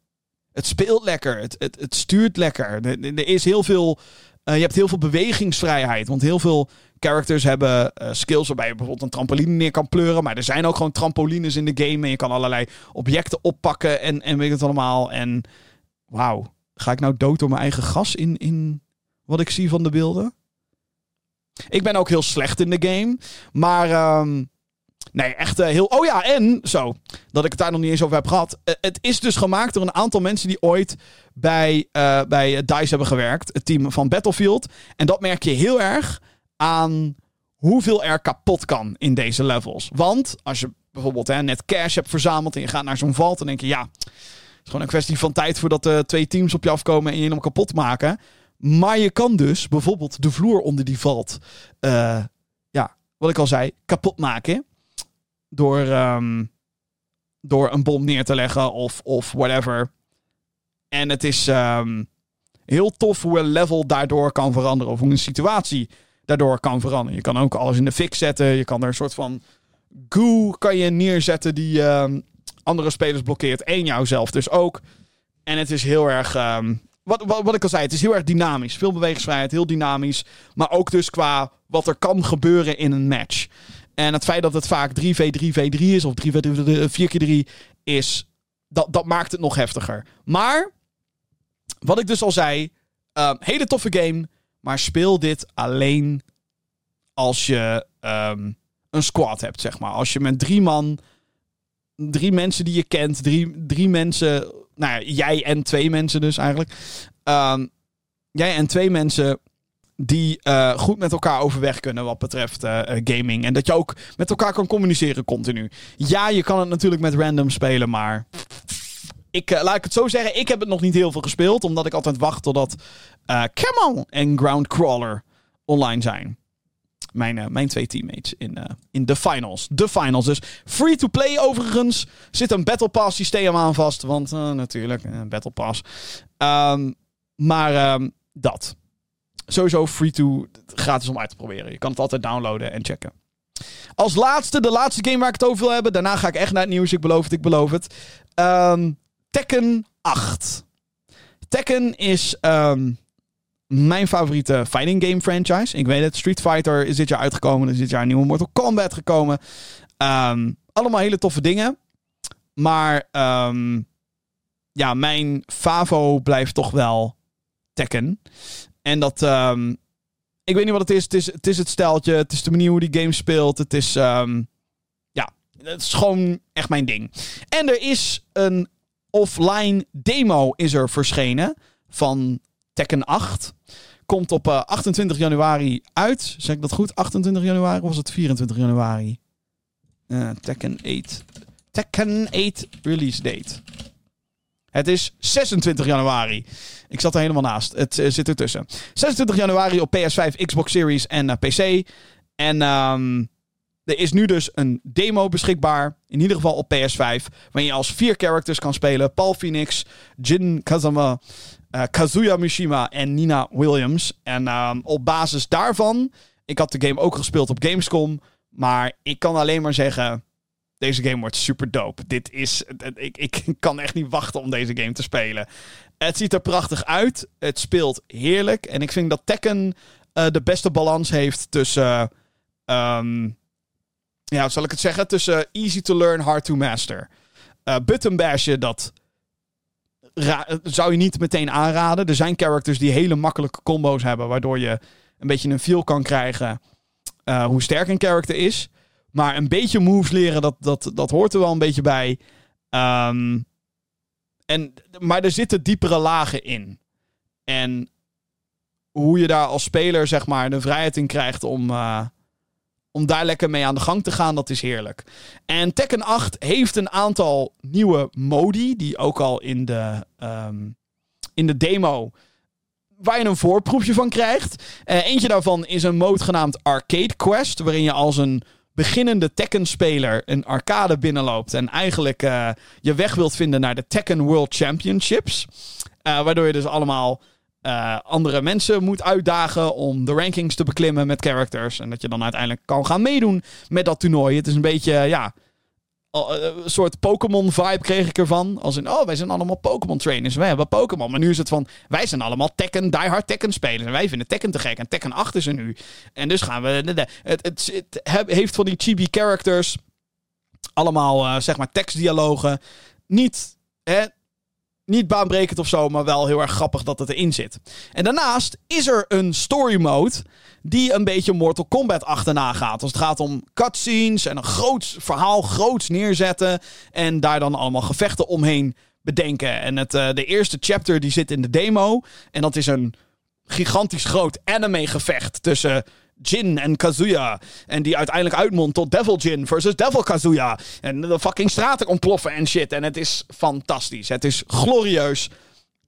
Het speelt lekker. Het, het, het stuurt lekker. Er, is heel veel je hebt heel veel bewegingsvrijheid. Want heel veel characters hebben skills waarbij je bijvoorbeeld een trampoline neer kan pleuren. Maar er zijn ook gewoon trampolines in de game. En je kan allerlei objecten oppakken en, en weet het allemaal. En wauw, ga ik nou dood door mijn eigen gas in, in wat ik zie van de beelden? Ik ben ook heel slecht in de game. Maar um, nee, echt uh, heel... Oh ja, en zo, dat ik het daar nog niet eens over heb gehad. Uh, het is dus gemaakt door een aantal mensen die ooit bij, uh, bij DICE hebben gewerkt. Het team van Battlefield. En dat merk je heel erg aan hoeveel er kapot kan in deze levels. Want als je bijvoorbeeld hè, net cash hebt verzameld en je gaat naar zo'n valt, dan denk je ja, het is gewoon een kwestie van tijd voordat de twee teams op je afkomen en je hem kapot maken. Maar je kan dus bijvoorbeeld de vloer onder die valt, uh, ja, wat ik al zei, kapot maken. Door, um, door een bom neer te leggen of, of whatever. En het is um, heel tof hoe een level daardoor kan veranderen. Of hoe een situatie daardoor kan veranderen. Je kan ook alles in de fik zetten. Je kan er een soort van goo kan je neerzetten die um, andere spelers blokkeert. En jouzelf dus ook. En het is heel erg wat, wat, wat ik al zei, het is heel erg dynamisch. Veel bewegingsvrijheid, heel dynamisch. Maar ook dus qua wat er kan gebeuren in een match. En het feit dat het vaak 3v3v3 is, of 3v3, 4x3 is, dat, dat maakt het nog heftiger. Maar, wat ik dus al zei, uh, hele toffe game. Maar speel dit alleen als je um, een squad hebt, zeg maar. Als je met drie man, drie mensen die je kent, drie, drie mensen nou ja, jij en twee mensen dus eigenlijk. Um, jij en twee mensen die uh, goed met elkaar overweg kunnen wat betreft uh, gaming. En dat je ook met elkaar kan communiceren continu. Ja, je kan het natuurlijk met random spelen, maar... Ik, laat ik het zo zeggen, ik heb het nog niet heel veel gespeeld. Omdat ik altijd wacht totdat Camel en Groundcrawler online zijn mijn, uh, mijn twee teammates in, uh, in de finals. De finals. Dus free to play overigens. Zit een Battle Pass systeem aan vast. Want uh, natuurlijk, een Battle Pass. Um, maar um, dat. Sowieso free to gratis om uit te proberen. Je kan het altijd downloaden en checken. Als laatste, de laatste game waar ik het over wil hebben. Daarna ga ik echt naar het nieuws. Ik beloof het, ik beloof het. Um, Tekken 8. Tekken is mijn favoriete fighting game franchise. Ik weet het, Street Fighter is dit jaar uitgekomen. Er is dit jaar een nieuwe Mortal Kombat gekomen. Um, allemaal hele toffe dingen. Maar um, ja, mijn favo blijft toch wel Tekken. En dat... Um, ik weet niet wat het is. Het is het, is het steltje. Het is de manier hoe die game speelt. Het is... ja, het is gewoon echt mijn ding. En er is een offline demo is er verschenen van Tekken 8. Komt op uh, eh, 28 januari uit. Zeg ik dat goed? 28 januari of was het 24 januari? Uh, Tekken 8. Tekken 8 release date. Het is 26 januari. Ik zat er helemaal naast. Het uh, zit ertussen. 26 januari op PS5, Xbox Series en PC. En um, er is nu dus een demo beschikbaar. In ieder geval op PS5. Waarin je als vier characters kan spelen: Paul Phoenix, Jin Kazama, uh, Kazuya Mishima en Nina Williams. En uh, op basis daarvan, ik had de game ook gespeeld op Gamescom, maar ik kan alleen maar zeggen, deze game wordt super dope. Dit is, ik, ik kan echt niet wachten om deze game te spelen. Het ziet er prachtig uit, het speelt heerlijk en ik vind dat Tekken uh, de beste balans heeft tussen, um, ja, zal ik het zeggen, tussen easy to learn, hard to master. Uh, button bashen, dat zou je niet meteen aanraden. Er zijn characters die hele makkelijke combo's hebben, waardoor je een beetje een feel kan krijgen uh, hoe sterk een character is. Maar een beetje moves leren, dat, dat, dat hoort er wel een beetje bij. Um, en, maar er zitten diepere lagen in. En hoe je daar als speler, zeg maar, de vrijheid in krijgt om, uh, om daar lekker mee aan de gang te gaan, dat is heerlijk. En Tekken 8 heeft een aantal nieuwe modi, die ook al in de, um, in de demo, waar je een voorproefje van krijgt. Uh, eentje daarvan is een mode genaamd Arcade Quest, waarin je als een beginnende Tekken-speler een arcade binnenloopt en eigenlijk uh, je weg wilt vinden naar de Tekken World Championships. Uh, waardoor je dus allemaal uh, andere mensen moet uitdagen om de rankings te beklimmen met characters. En dat je dan uiteindelijk kan gaan meedoen met dat toernooi. Het is een beetje, ja, een soort Pokémon-vibe kreeg ik ervan. Als in, oh, wij zijn allemaal Pokémon-trainers. Wij hebben Pokémon. Maar nu is het van, wij zijn allemaal Tekken, diehard Tekken-spelers. En wij vinden Tekken te gek. En Tekken 8 is er nu. En dus gaan we... Het, het, het heeft van die chibi-characters. Allemaal, uh, zeg maar, tekstdialogen. Niet, hè, niet baanbrekend of zo, maar wel heel erg grappig dat het erin zit. En daarnaast is er een story mode die een beetje Mortal Kombat achterna gaat. Als het gaat om cutscenes en een groot verhaal, groots neerzetten. En daar dan allemaal gevechten omheen bedenken. En het, uh, de eerste chapter die zit in de demo. En dat is een gigantisch groot anime gevecht tussen Jin en Kazuya. En die uiteindelijk uitmondt tot Devil Jin versus Devil Kazuya. En de fucking straten ontploffen en shit. En het is fantastisch. Het is glorieus.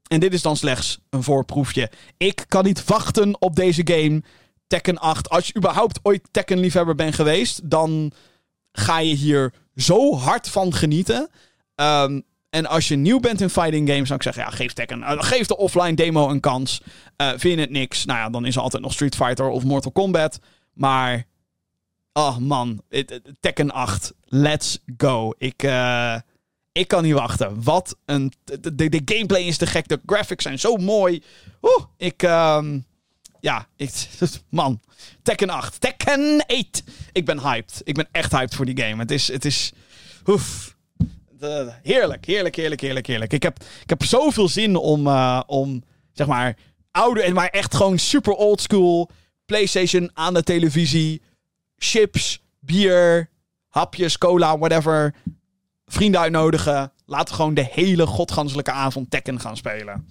En dit is dan slechts een voorproefje. Ik kan niet wachten op deze game. Tekken 8. Als je überhaupt ooit Tekken-liefhebber bent geweest, dan ga je hier zo hard van genieten. Um, en als je nieuw bent in fighting games, zou ik zeggen, ja, geef Tekken, uh, geef de offline demo een kans. Uh, vind je het niks? Nou ja, dan is er altijd nog Street Fighter of Mortal Kombat. Maar, oh man, Tekken 8, let's go. Ik, uh, ik kan niet wachten. Wat een, de, gameplay is te gek, de graphics zijn zo mooi. Oeh, ik, um, ja, man, Tekken 8, Tekken 8. Ik ben hyped. Ik ben echt hyped voor die game. Het is, het is, oef heerlijk, heerlijk, heerlijk, heerlijk, heerlijk. Ik heb, ik heb zoveel zin om, uh, om zeg maar, oude, maar echt gewoon super old school PlayStation aan de televisie. Chips, bier, hapjes, cola, whatever. Vrienden uitnodigen. Laten we gewoon de hele godganselijke avond Tekken gaan spelen.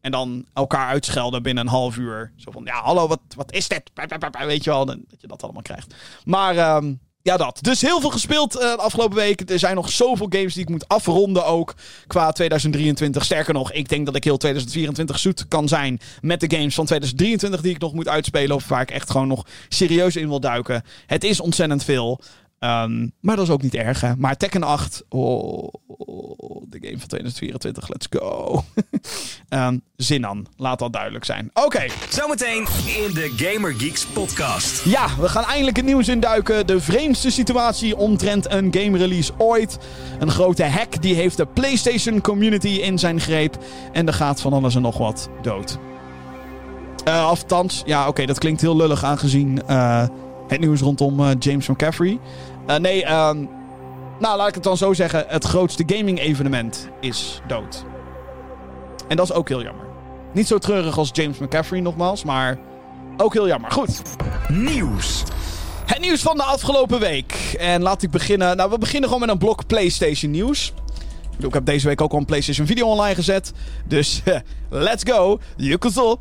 En dan elkaar uitschelden binnen een half uur. Zo van, ja, hallo, wat, wat is dit? Weet je wel, dat je dat allemaal krijgt. Maar um, ja, dat. Dus heel veel gespeeld uh, de afgelopen week. Er zijn nog zoveel games die ik moet afronden ook qua 2023. Sterker nog, ik denk dat ik heel 2024 zoet kan zijn met de games van 2023 die ik nog moet uitspelen. Of waar ik echt gewoon nog serieus in wil duiken. Het is ontzettend veel. Um, maar dat is ook niet erg, hè. Maar Tekken 8, oh, de game van 2024, let's go. um, zin aan, laat dat duidelijk zijn. Oké. Okay. Zometeen in de Gamer Geeks podcast. Ja, we gaan eindelijk het nieuws induiken. De vreemdste situatie omtrent een game release ooit. Een grote hack die heeft de PlayStation community in zijn greep. En er gaat van alles en nog wat dood. Uh, althans, ja, oké, okay, dat klinkt heel lullig aangezien... Uh, het nieuws rondom uh, James McCaffrey. Uh, nee, um, nou laat ik het dan zo zeggen. Het grootste gaming evenement is dood. En dat is ook heel jammer. Niet zo treurig als James McCaffrey nogmaals, maar ook heel jammer. Goed. Nieuws. Het nieuws van de afgelopen week. En laat ik beginnen. Nou, we beginnen gewoon met een blok PlayStation nieuws. Ik heb deze week ook al een PlayStation video online gezet. Dus let's go. Yukuzo.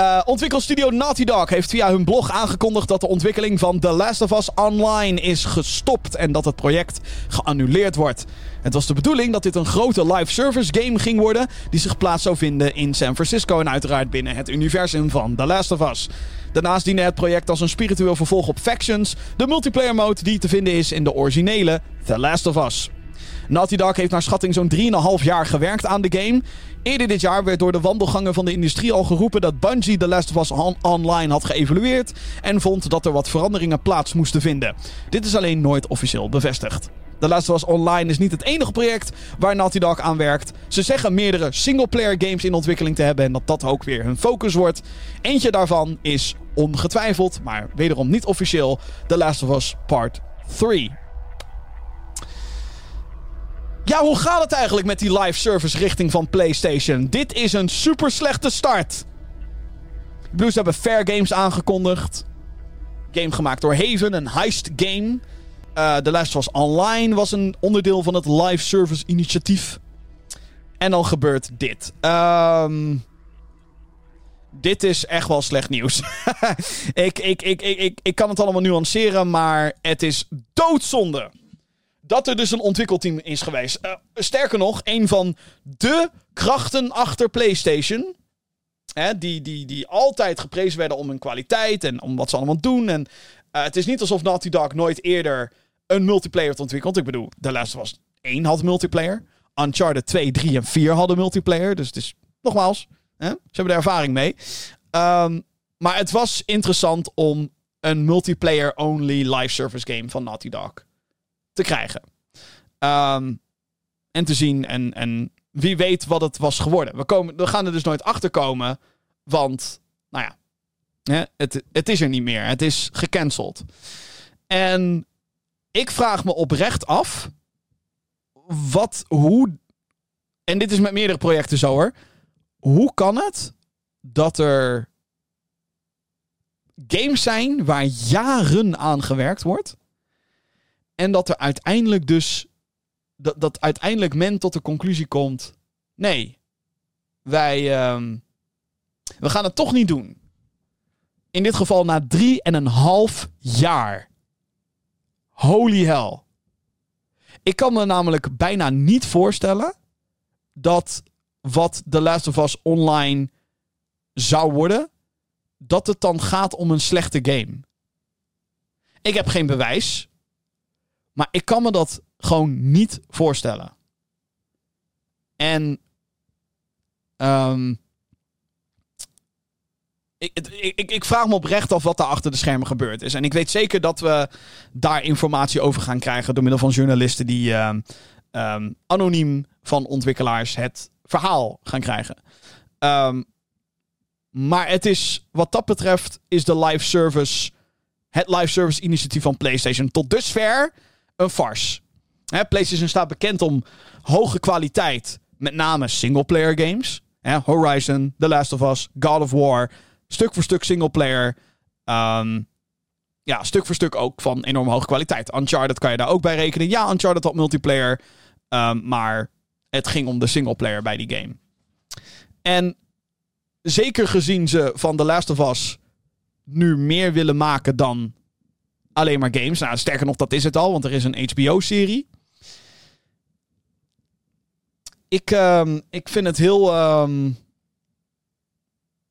Uh, ontwikkelstudio Naughty Dog heeft via hun blog aangekondigd dat de ontwikkeling van The Last of Us Online is gestopt en dat het project geannuleerd wordt. Het was de bedoeling dat dit een grote live service game ging worden die zich plaats zou vinden in San Francisco en uiteraard binnen het universum van The Last of Us. Daarnaast diende het project als een spiritueel vervolg op Factions, de multiplayer mode die te vinden is in de originele The Last of Us. Naughty Dog heeft naar schatting zo'n 3,5 jaar gewerkt aan de game. Eerder dit jaar werd door de wandelgangen van de industrie al geroepen dat Bungie The Last of Us on Online had geëvalueerd en vond dat er wat veranderingen plaats moesten vinden. Dit is alleen nooit officieel bevestigd. The Last of Us Online is niet het enige project waar Naughty Dog aan werkt. Ze zeggen meerdere singleplayer games in ontwikkeling te hebben en dat dat ook weer hun focus wordt. Eentje daarvan is ongetwijfeld, maar wederom niet officieel, The Last of Us Part 3. Ja, hoe gaat het eigenlijk met die live service richting van PlayStation? Dit is een super slechte start. Blues hebben Fair Games aangekondigd. Game gemaakt door Haven, een heist game. Uh, The Last was Online was een onderdeel van het live service initiatief. En dan gebeurt dit. Um, dit is echt wel slecht nieuws. ik, ik, ik, ik, ik, ik kan het allemaal nuanceren, maar het is doodzonde dat er dus een ontwikkelteam is geweest. Uh, sterker nog, een van de krachten achter PlayStation. Hè, die, die, die altijd geprezen werden om hun kwaliteit en om wat ze allemaal doen. En uh, het is niet alsof Naughty Dog nooit eerder een multiplayer had ontwikkeld. Ik bedoel, Last of Us 1 had multiplayer. Uncharted 2, 3 en 4 hadden multiplayer. Dus het is, nogmaals, hè, ze hebben er ervaring mee. Um, maar het was interessant om een multiplayer-only live service game van Naughty Dog te krijgen. Ehm, en te zien. En, en wie weet wat het was geworden. We, komen, we gaan er dus nooit achter komen. Want, nou ja, hè, het, het is er niet meer. Het is gecanceld. En ik vraag me oprecht af. Wat, hoe. En dit is met meerdere projecten zo hoor. Hoe kan het dat er games zijn waar jaren aan gewerkt wordt. En dat er uiteindelijk dus. Dat, dat uiteindelijk men tot de conclusie komt. Nee, wij. ehm, we gaan het toch niet doen. In dit geval na drie en een half jaar. Holy hell. Ik kan me namelijk bijna niet voorstellen dat wat The Last of Us Online zou worden, dat het dan gaat om een slechte game. Ik heb geen bewijs, maar ik kan me dat gewoon niet voorstellen. En ehm, ik, ik, ik, vraag me oprecht af wat daar achter de schermen gebeurd is. En ik weet zeker dat we daar informatie over gaan krijgen door middel van journalisten die ehm, ehm, anoniem van ontwikkelaars het verhaal gaan krijgen. Maar het is, wat dat betreft, is de live service, het live service initiatief van PlayStation tot dusver een farce. Hè, PlayStation staat bekend om hoge kwaliteit, met name singleplayer games. Hè, Horizon, The Last of Us, God of War, stuk voor stuk singleplayer. Ehm ja, stuk voor stuk ook van enorm hoge kwaliteit. Uncharted kan je daar ook bij rekenen. Ja, Uncharted had multiplayer, ehm, maar het ging om de singleplayer bij die game. En zeker gezien ze van The Last of Us nu meer willen maken dan alleen maar games. Nou, sterker nog, dat is het al, want er is een HBO-serie. Ik, ehm, ik vind het heel. ehm,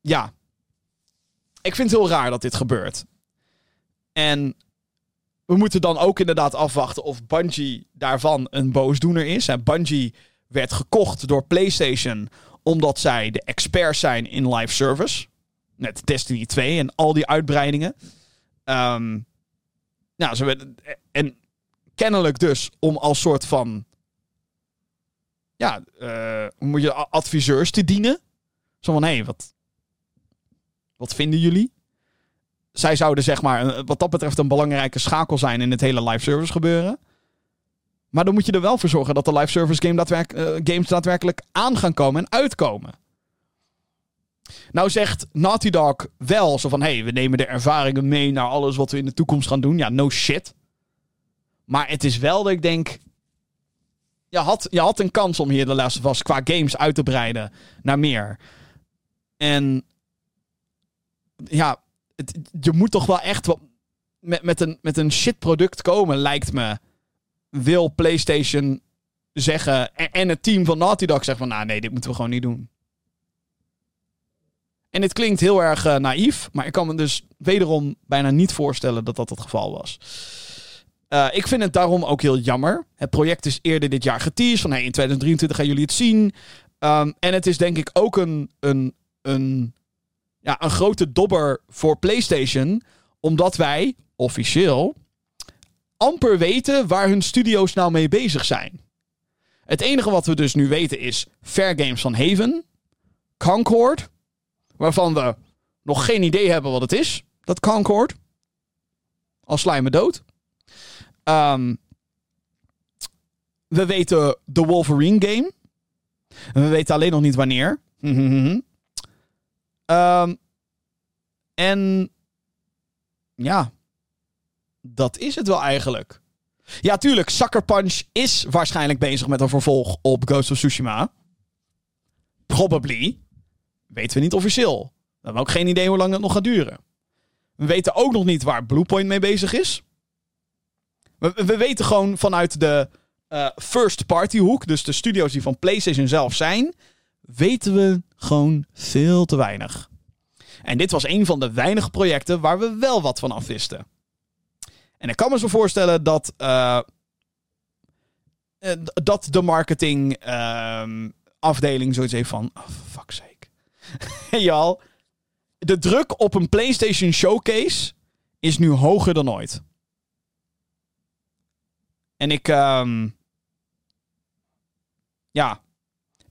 ja. Ik vind het heel raar dat dit gebeurt. En we moeten dan ook inderdaad afwachten of Bungie daarvan een boosdoener is. Hè, Bungie werd gekocht door PlayStation omdat zij de experts zijn in live service. Met Destiny 2 en al die uitbreidingen. Ehm, nou, ze en kennelijk dus om als soort van. Ja, eh, moet je adviseurs te dienen. Zo van, hé, hey, wat, wat vinden jullie? Zij zouden zeg maar, wat dat betreft, een belangrijke schakel zijn in het hele live service gebeuren. Maar dan moet je er wel voor zorgen dat de live service game eh, games daadwerkelijk aan gaan komen en uitkomen. Nou zegt Naughty Dog wel zo van... hé, hey, we nemen de ervaringen mee naar alles wat we in de toekomst gaan doen. Ja, no shit. Maar het is wel dat ik denk... Je had, je had een kans om hier de of Us qua games uit te breiden naar meer. En ja, je moet toch wel echt met, met, een, met een shit product komen, lijkt me. Wil PlayStation zeggen en, en het team van Naughty Dog zeggen van... nou nee, dit moeten we gewoon niet doen. En dit klinkt heel erg eh, naïef, maar ik kan me dus wederom bijna niet voorstellen dat dat het geval was. Eh, ik vind het daarom ook heel jammer. Het project is eerder dit jaar geteased van hey, in 2023 gaan jullie het zien. Ehm, en het is denk ik ook een, een, een, ja, een grote dobber voor PlayStation, omdat wij officieel amper weten waar hun studio's nou mee bezig zijn. Het enige wat we dus nu weten is Fair Games van Haven, Concord, waarvan we nog geen idee hebben wat het is, dat Concord. Al sla dood. Ehm, we weten de Wolverine game. We weten alleen nog niet wanneer. Ehm, en ja, dat is het wel eigenlijk. Ja, tuurlijk, Sucker Punch is waarschijnlijk bezig met een vervolg op Ghost of Tsushima. Probably. Weten we niet officieel. We hebben ook geen idee hoe lang het nog gaat duren. We weten ook nog niet waar Bluepoint mee bezig is. We, we weten gewoon vanuit de eh, first party hoek, dus de studio's die van PlayStation zelf zijn, weten we gewoon veel te weinig. En dit was een van de weinige projecten waar we wel wat van af wisten. En ik kan me zo voorstellen dat, eh, eh, dat de marketing ehm, afdeling zoiets heeft van, oh, fuck's sake. ja, al. De druk op een PlayStation Showcase is nu hoger dan ooit. En ik, ehm, ja,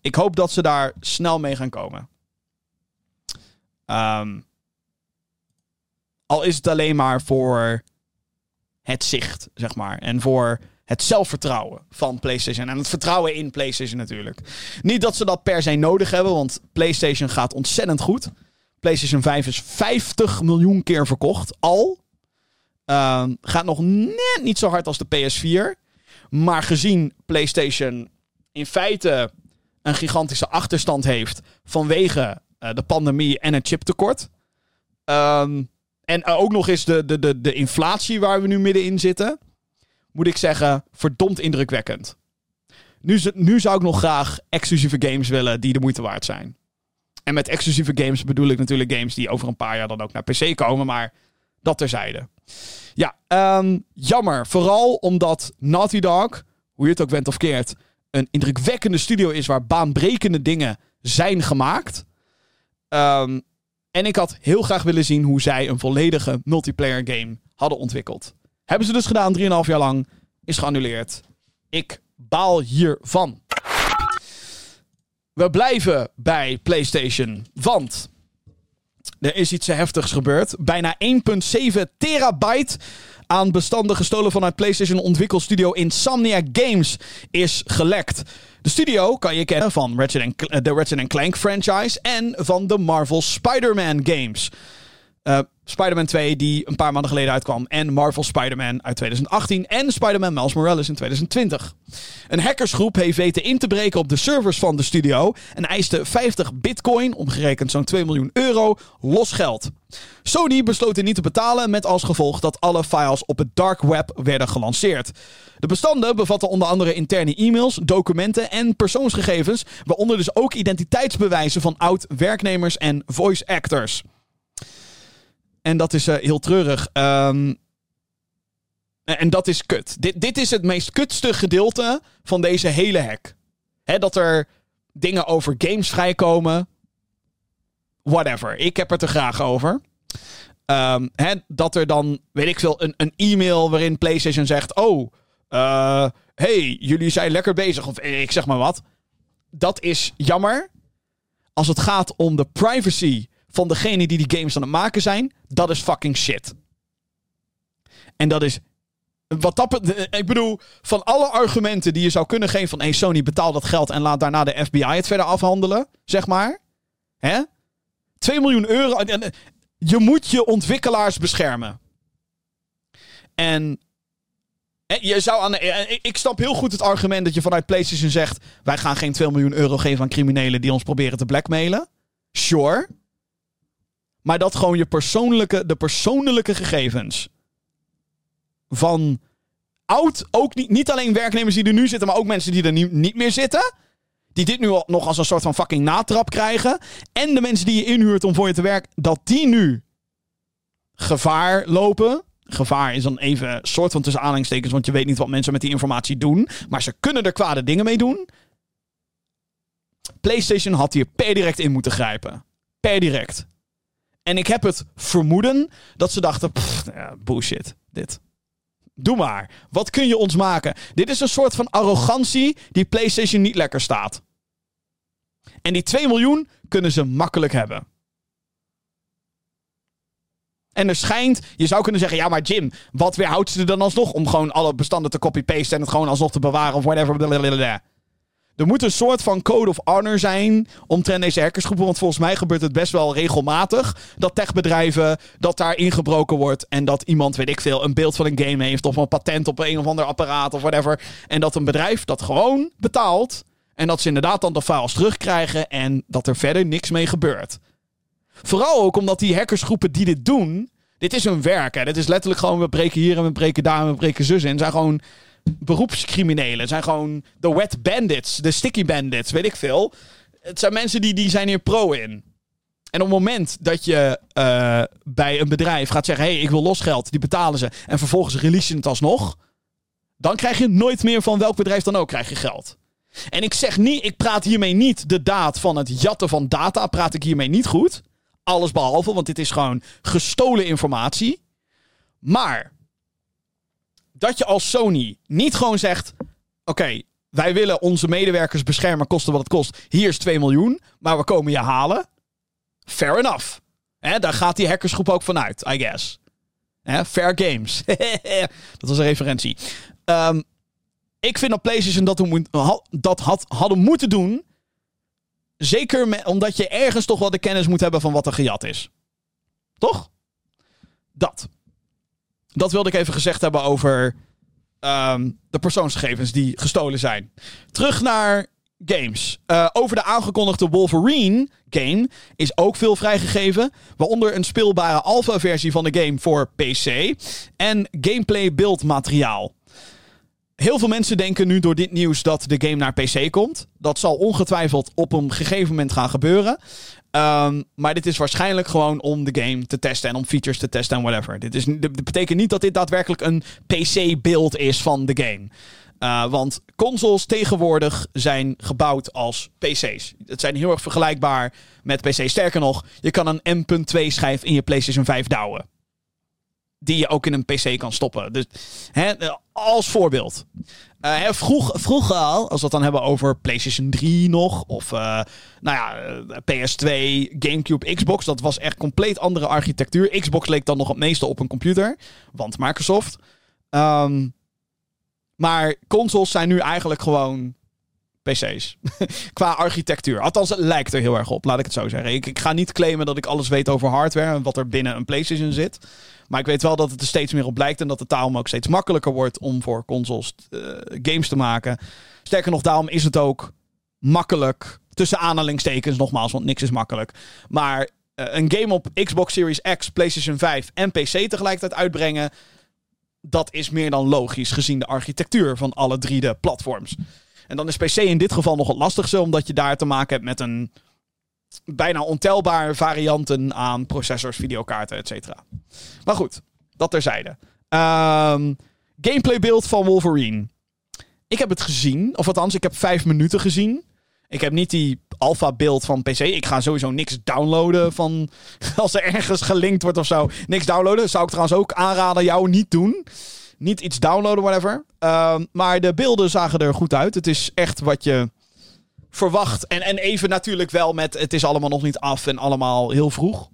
ik hoop dat ze daar snel mee gaan komen. Ehm, al is het alleen maar voor het zicht, zeg maar. En voor het zelfvertrouwen van PlayStation. En het vertrouwen in PlayStation natuurlijk. Niet dat ze dat per se nodig hebben, want PlayStation gaat ontzettend goed. PlayStation 5 is 50 miljoen keer verkocht. Al. Ehm, gaat nog net niet zo hard als de PS4. Maar gezien PlayStation in feite een gigantische achterstand heeft vanwege uh, de pandemie en het chiptekort. Um, en ook nog eens de, de, de, de inflatie waar we nu middenin zitten. Moet ik zeggen, verdomd indrukwekkend. Nu, nu zou ik nog graag exclusieve games willen die de moeite waard zijn. En met exclusieve games bedoel ik natuurlijk games die over een paar jaar dan ook naar PC komen. Maar dat terzijde. Ja, um, jammer. Vooral omdat Naughty Dog, hoe je het ook bent of keert, een indrukwekkende studio is waar baanbrekende dingen zijn gemaakt. Um, en ik had heel graag willen zien hoe zij een volledige multiplayer game hadden ontwikkeld. Hebben ze dus gedaan, 3,5 jaar lang. Is geannuleerd. Ik baal hiervan. We blijven bij PlayStation. Want er is iets heftigs gebeurd. Bijna 1,7 terabyte aan bestanden gestolen vanuit PlayStation ontwikkelstudio Insomniac Games is gelekt. De studio kan je kennen van Ratchet de Ratchet Clank franchise en van de Marvel Spider-Man games. Uh, Spider-Man 2, die een paar maanden geleden uitkwam. En Marvel Spider-Man uit 2018. En Spider-Man Miles Morales in 2020. Een hackersgroep heeft weten in te breken op de servers van de studio. En eiste 50 bitcoin, omgerekend zo'n 2 miljoen euro, los geld. Sony besloot dit niet te betalen. Met als gevolg dat alle files op het dark web werden gelanceerd. De bestanden bevatten onder andere interne e-mails, documenten en persoonsgegevens. Waaronder dus ook identiteitsbewijzen van oud-werknemers en voice actors. En dat is uh, heel treurig. Um, en dat is kut. Dit, dit is het meest kutste gedeelte van deze hele hack. Dat er dingen over games vrijkomen. Whatever. Ik heb het er graag over. Hè, dat er dan, weet ik veel, een, een e-mail waarin PlayStation zegt: Oh, uh, hey, jullie zijn lekker bezig. Of ik zeg maar wat. Dat is jammer. Als het gaat om de privacy van degene die die games aan het maken zijn, dat is fucking shit. En dat is. Wat dat, ik bedoel, van alle argumenten die je zou kunnen geven van hey Sony betaal dat geld en laat daarna de FBI het verder afhandelen, zeg maar. Hè? 2 miljoen euro. Je moet je ontwikkelaars beschermen. En je zou aan ik snap heel goed het argument dat je vanuit PlayStation zegt: wij gaan geen 2 miljoen euro geven aan criminelen die ons proberen te blackmailen. Sure. Maar dat gewoon je persoonlijke, de persoonlijke gegevens van oud, ook niet, niet alleen werknemers die er nu zitten, maar ook mensen die er niet, niet meer zitten. Die dit nu al, nog als een soort van fucking natrap krijgen. En de mensen die je inhuurt om voor je te werken, dat die nu gevaar lopen. Gevaar is dan even soort van tussen aanhalingstekens, want je weet niet wat mensen met die informatie doen. Maar ze kunnen er kwade dingen mee doen. PlayStation had hier per direct in moeten grijpen. Per direct. En ik heb het vermoeden dat ze dachten: bullshit, dit. Doe maar. Wat kun je ons maken? Dit is een soort van arrogantie die PlayStation niet lekker staat. En die 2 miljoen kunnen ze makkelijk hebben. En er schijnt, je zou kunnen zeggen, ja maar Jim, wat weerhoudt ze er dan alsnog om gewoon alle bestanden te copy-pasten en het gewoon alsnog te bewaren of whatever. Er moet een soort van code of honor zijn omtrent deze hackersgroepen. Want volgens mij gebeurt het best wel regelmatig. Dat techbedrijven, dat daar ingebroken wordt. En dat iemand, weet ik veel, een beeld van een game heeft. Of een patent op een of ander apparaat of whatever. En dat een bedrijf dat gewoon betaalt. En dat ze inderdaad dan de files terugkrijgen. En dat er verder niks mee gebeurt. Vooral ook omdat die hackersgroepen die dit doen. Dit is hun werk. Hè. Dit is letterlijk gewoon: we breken hier en we breken daar en we breken zus in. zijn gewoon beroepscriminelen. Zijn gewoon de wet bandits, de sticky bandits, weet ik veel. Het zijn mensen die, die zijn hier pro in. En op het moment dat je uh, bij een bedrijf gaat zeggen: hé, hey, ik wil losgeld, die betalen ze. En vervolgens release je het alsnog. Dan krijg je nooit meer van welk bedrijf dan ook krijg je geld. En ik zeg niet, ik praat hiermee niet de daad van het jatten van data, praat ik hiermee niet goed. Alles behalve, want dit is gewoon gestolen informatie. Maar dat je als Sony niet gewoon zegt: Oké, wij willen onze medewerkers beschermen, kosten wat het kost. Hier is 2 miljoen, maar we komen je halen. Fair enough. Daar gaat die hackersgroep ook vanuit, I guess. Fair games. dat was een referentie. Ehm, ik vind dat PlayStation dat, dat had, hadden moeten doen. Zeker omdat je ergens toch wel de kennis moet hebben van wat er gejat is. Toch? Dat. Dat wilde ik even gezegd hebben over ehm, de persoonsgegevens die gestolen zijn. Terug naar games. Uh, over de aangekondigde Wolverine game is ook veel vrijgegeven. Waaronder een speelbare alpha-versie van de game voor PC. En gameplay beeldmateriaal. Heel veel mensen denken nu door dit nieuws dat de game naar PC komt. Dat zal ongetwijfeld op een gegeven moment gaan gebeuren. Um, maar dit is waarschijnlijk gewoon om de game te testen en om features te testen en whatever. Dit, is, betekent niet dat dit daadwerkelijk een PC-beeld is van de game. Uh, want consoles tegenwoordig zijn gebouwd als PC's. Het zijn heel erg vergelijkbaar met PC's. Sterker nog, je kan een M.2 schijf in je PlayStation 5 douwen die je ook in een PC kan stoppen. Dus hè, als voorbeeld. Uh, vroeg, vroeger al, als we het dan hebben over PlayStation 3 nog, of uh, nou ja, eh, PS2, GameCube, Xbox, dat was echt compleet andere architectuur. Xbox leek dan nog het meeste op een computer, want Microsoft. Um, maar consoles zijn nu eigenlijk gewoon PC's. Qua architectuur. Althans, het lijkt er heel erg op, laat ik het zo zeggen. Ik, ik, ga niet claimen dat ik alles weet over hardware en wat er binnen een PlayStation zit. Maar ik weet wel dat het er steeds meer op lijkt en dat het daarom ook steeds makkelijker wordt om voor consoles uh, games te maken. Sterker nog, daarom is het ook makkelijk. Tussen aanhalingstekens, nogmaals, want niks is makkelijk. Maar uh, een game op Xbox Series X, PlayStation 5 en PC tegelijkertijd uitbrengen. Dat is meer dan logisch gezien de architectuur van alle drie de platforms. En dan is PC in dit geval nog het lastigste, omdat je daar te maken hebt met een bijna ontelbare varianten aan processors, videokaarten, etc. Maar goed, dat terzijde. Um, gameplay beeld van Wolverine. Ik heb het gezien, of althans, ik heb vijf minuten gezien. Ik heb niet die alpha beeld van PC. Ik ga sowieso niks downloaden van als er ergens gelinkt wordt of zo. Niks downloaden. Zou ik trouwens ook aanraden jou niet doen. Niet iets downloaden, whatever. Uh, maar de beelden zagen er goed uit. Het is echt wat je verwacht. En, en even natuurlijk wel met het is allemaal nog niet af en allemaal heel vroeg.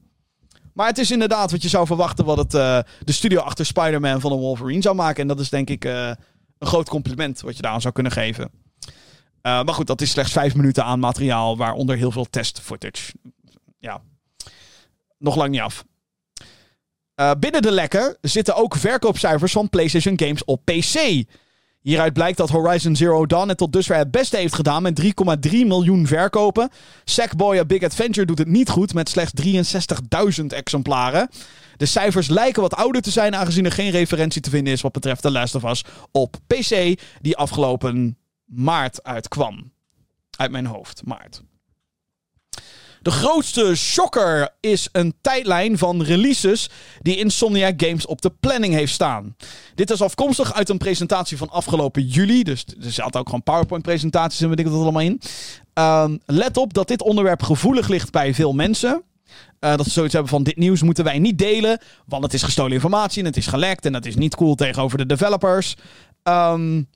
Maar het is inderdaad wat je zou verwachten wat het, uh, de studio achter Spider-Man van een Wolverine zou maken. En dat is denk ik uh, een groot compliment wat je daar aan zou kunnen geven. Uh, maar goed, dat is slechts vijf minuten aan materiaal, waaronder heel veel test footage. Ja, nog lang niet af. Binnen de lekken zitten ook verkoopcijfers van PlayStation games op PC. Hieruit blijkt dat Horizon Zero Dawn het tot dusver het beste heeft gedaan met 3,3 miljoen verkopen. Sackboy A Big Adventure doet het niet goed met slechts 63.000 exemplaren. De cijfers lijken wat ouder te zijn aangezien er geen referentie te vinden is wat betreft The Last of Us op PC die afgelopen maart uitkwam. Uit mijn hoofd, maart. De grootste shocker is een tijdlijn van releases die Insomniac Games op de planning heeft staan. Dit is afkomstig uit een presentatie van afgelopen juli. Dus er zaten ook gewoon PowerPoint-presentaties en weet ik dat allemaal in. Um, let op dat dit onderwerp gevoelig ligt bij veel mensen. Uh, dat ze zoiets hebben van dit nieuws moeten wij niet delen. Want het is gestolen informatie en het is gelekt. En dat is niet cool tegenover de developers. Um,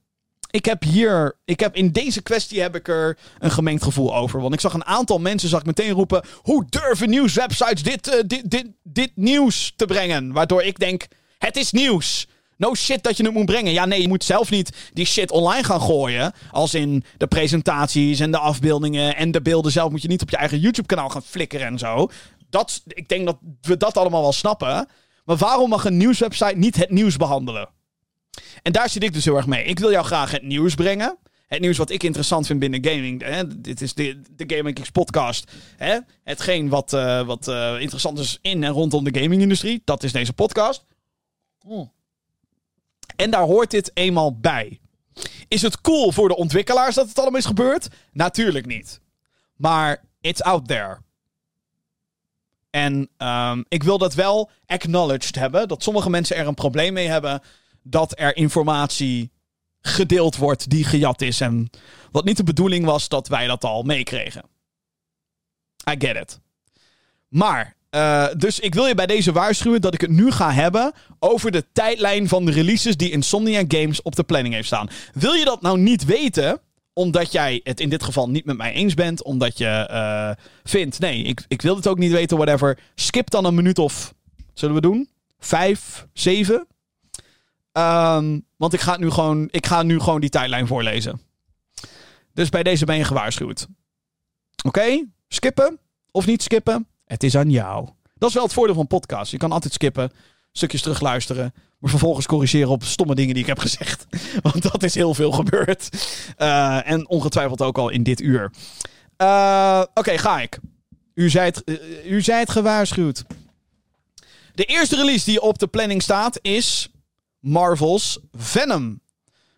ik heb hier, ik heb in deze kwestie heb ik er een gemengd gevoel over. Want ik zag een aantal mensen, zag ik meteen roepen, hoe durven nieuwswebsites dit, uh, dit, dit, dit nieuws te brengen? Waardoor ik denk, het is nieuws. No shit dat je het moet brengen. Ja, nee, je moet zelf niet die shit online gaan gooien. Als in de presentaties en de afbeeldingen en de beelden zelf moet je niet op je eigen YouTube-kanaal gaan flikkeren en zo. Dat, ik denk dat we dat allemaal wel snappen. Maar waarom mag een nieuwswebsite niet het nieuws behandelen? En daar zit ik dus heel erg mee. Ik wil jou graag het nieuws brengen. Het nieuws wat ik interessant vind binnen gaming. Hè? Dit is de, de Gaming Kicks podcast. Hè? Hetgeen wat, uh, wat uh, interessant is in en rondom de gamingindustrie. Dat is deze podcast. Oh. En daar hoort dit eenmaal bij. Is het cool voor de ontwikkelaars dat het allemaal is gebeurd? Natuurlijk niet. Maar it's out there. En um, ik wil dat wel acknowledged hebben. Dat sommige mensen er een probleem mee hebben dat er informatie gedeeld wordt die gejat is. En wat niet de bedoeling was dat wij dat al meekregen. I get it. Maar, uh, dus ik wil je bij deze waarschuwen dat ik het nu ga hebben over de tijdlijn van de releases die Insomnia Games op de planning heeft staan. Wil je dat nou niet weten? omdat jij het in dit geval niet met mij eens bent. Omdat je eh, vindt, nee, ik, ik wil het ook niet weten, whatever. Skip dan een minuut of, zullen we doen? Vijf, zeven? Ehm, want ik ga, nu gewoon, ik ga nu gewoon die tijdlijn voorlezen. Dus bij deze ben je gewaarschuwd. Oké? Skippen of niet skippen? Het is aan jou. Dat is wel het voordeel van podcast. Je kan altijd skippen, stukjes terugluisteren. Maar vervolgens corrigeren op stomme dingen die ik heb gezegd. Want dat is heel veel gebeurd. Uh, en ongetwijfeld ook al in dit uur. Uh, Oké, ga ik. U zei, het, uh, u zei het gewaarschuwd. De eerste release die op de planning staat is Marvel's Venom.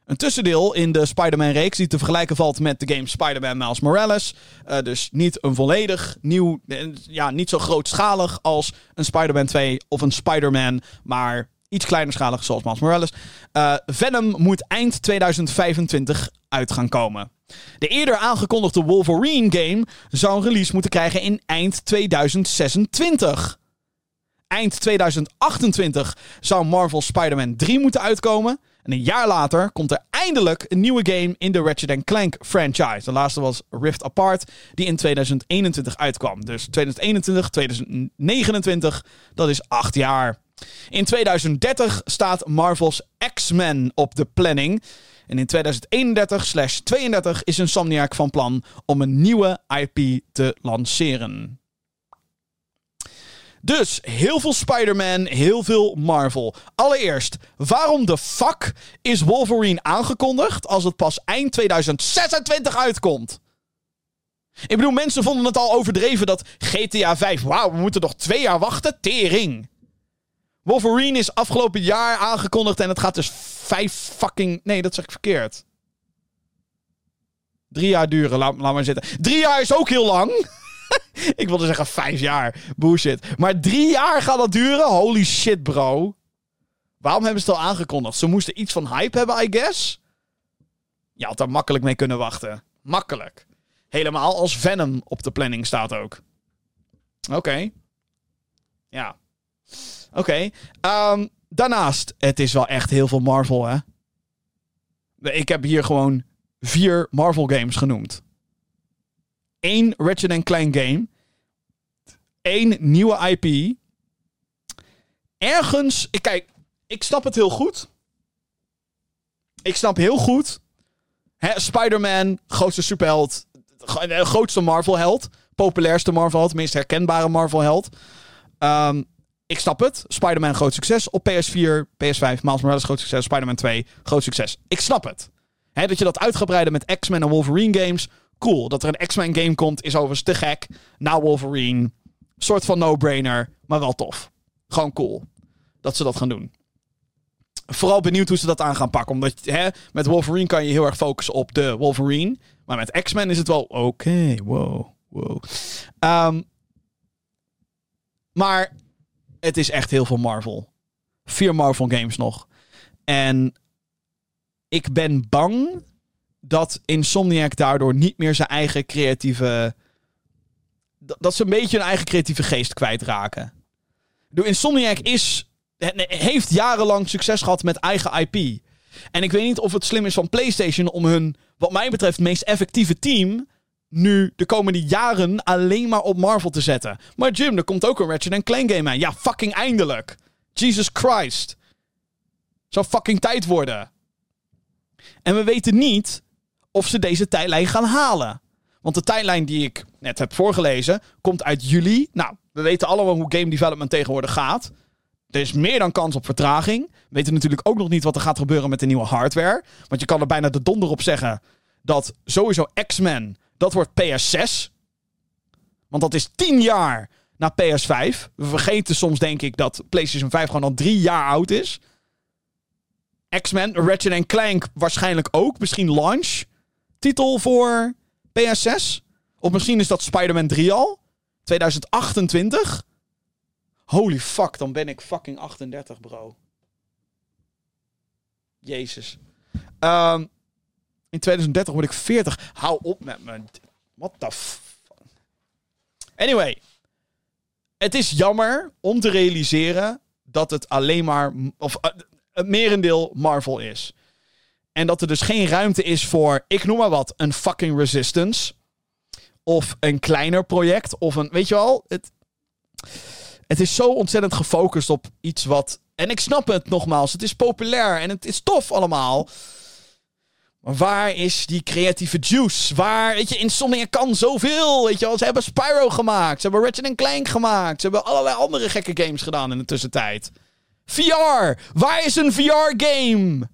Een tussendeel in de Spider-Man-reeks die te vergelijken valt met de game Spider-Man Miles Morales. Uh, dus niet een volledig nieuw, ja, niet zo grootschalig als een Spider-Man 2 of een Spider-Man, maar iets kleinerschalig zoals Miles Morales. Uh, Venom moet eind 2025 uit gaan komen. De eerder aangekondigde Wolverine game zou een release moeten krijgen in eind 2026. Eind 2028 zou Marvel Spider-Man 3 moeten uitkomen. En een jaar later komt er eindelijk een nieuwe game in de Ratchet Clank franchise. De laatste was Rift Apart, die in 2021 uitkwam. Dus 2021, 2029, dat is acht jaar. In 2030 staat Marvel's X-Men op de planning. En in 2031-32 is Insomniac van plan om een nieuwe IP te lanceren. Dus heel veel Spider-Man, heel veel Marvel. Allereerst, waarom de fuck is Wolverine aangekondigd als het pas eind 2026 uitkomt? Ik bedoel, mensen vonden het al overdreven dat GTA 5. Wauw, we moeten nog twee jaar wachten. Tering. Wolverine is afgelopen jaar aangekondigd en het gaat dus vijf fucking. Nee, dat zeg ik verkeerd. Drie jaar duren, laat, laat maar zitten. Drie jaar is ook heel lang. ik wilde zeggen vijf jaar. Bullshit. Maar drie jaar gaat dat duren? Holy shit, bro. Waarom hebben ze het al aangekondigd? Ze moesten iets van hype hebben, I guess? Je had daar makkelijk mee kunnen wachten. Makkelijk. Helemaal als Venom op de planning staat ook. Oké. Ja. Oké. Um, daarnaast, het is wel echt heel veel Marvel, hè? Ik heb hier gewoon vier Marvel games genoemd. Eén Ratchet Clank game. Eén nieuwe IP. Ergens, ik, kijk, ik snap het heel goed. Ik snap heel goed. Spider-Man, grootste superheld. Grootste Marvel-held. Populairste Marvel-held. Meest herkenbare Marvel-held. Um, ik snap het. Spider-Man groot succes. Op PS4, PS5, Miles Morales groot succes. Spider-Man 2 groot succes. Ik snap het. He, dat je dat uitgebreide met X-Men en Wolverine games. Cool. Dat er een X-Men game komt is overigens te gek. Na Wolverine. Soort van no-brainer. Maar wel tof. Gewoon cool. Dat ze dat gaan doen. Vooral benieuwd hoe ze dat aan gaan pakken. Omdat hè, met Wolverine kan je heel erg focussen op de Wolverine. Maar met X-Men is het wel oké. Okay, wow. Um, maar het is echt heel veel Marvel. Vier Marvel games nog. En ik ben bang dat Insomniac daardoor niet meer zijn eigen creatieve. Dat ze een beetje hun eigen creatieve geest kwijtraken. Door Insomniac is, heeft jarenlang succes gehad met eigen IP. En ik weet niet of het slim is van PlayStation om hun, wat mij betreft, meest effectieve team nu de komende jaren alleen maar op Marvel te zetten. Maar Jim, er komt ook een Ratchet Clank game aan. Ja, fucking eindelijk. Jesus Christ. Zou fucking tijd worden. En we weten niet of ze deze tijdlijn gaan halen. Want de tijdlijn die ik net heb voorgelezen komt uit juli. Nou, we weten allemaal hoe game development tegenwoordig gaat. Er is meer dan kans op vertraging. We weten natuurlijk ook nog niet wat er gaat gebeuren met de nieuwe hardware. Want je kan er bijna de donder op zeggen dat sowieso X-Men dat wordt PS6. Want dat is 10 jaar na PS5. We vergeten soms, denk ik, dat PlayStation 5 gewoon al drie jaar oud is. X-Men, Ratchet Clank waarschijnlijk ook. Misschien launch titel voor PS6. Of misschien is dat Spider-Man 3 al. 2028. Holy fuck, dan ben ik fucking 38, bro. Jezus. Um, in 2030 word ik 40. Hou op met me. What the fuck? Anyway. Het is jammer om te realiseren dat het alleen maar. Of uh, het merendeel Marvel is. En dat er dus geen ruimte is voor, ik noem maar wat, een fucking Resistance. Of een kleiner project. Of een, weet je wel, het, het is zo ontzettend gefocust op iets wat. En ik snap het nogmaals, het is populair en het is tof allemaal. Maar waar is die creatieve juice? Waar, weet je, Insomniac kan zoveel, weet je wel. Ze hebben Spyro gemaakt, ze hebben Ratchet Clank gemaakt, ze hebben allerlei andere gekke games gedaan in de tussentijd. VR, waar is een VR-game?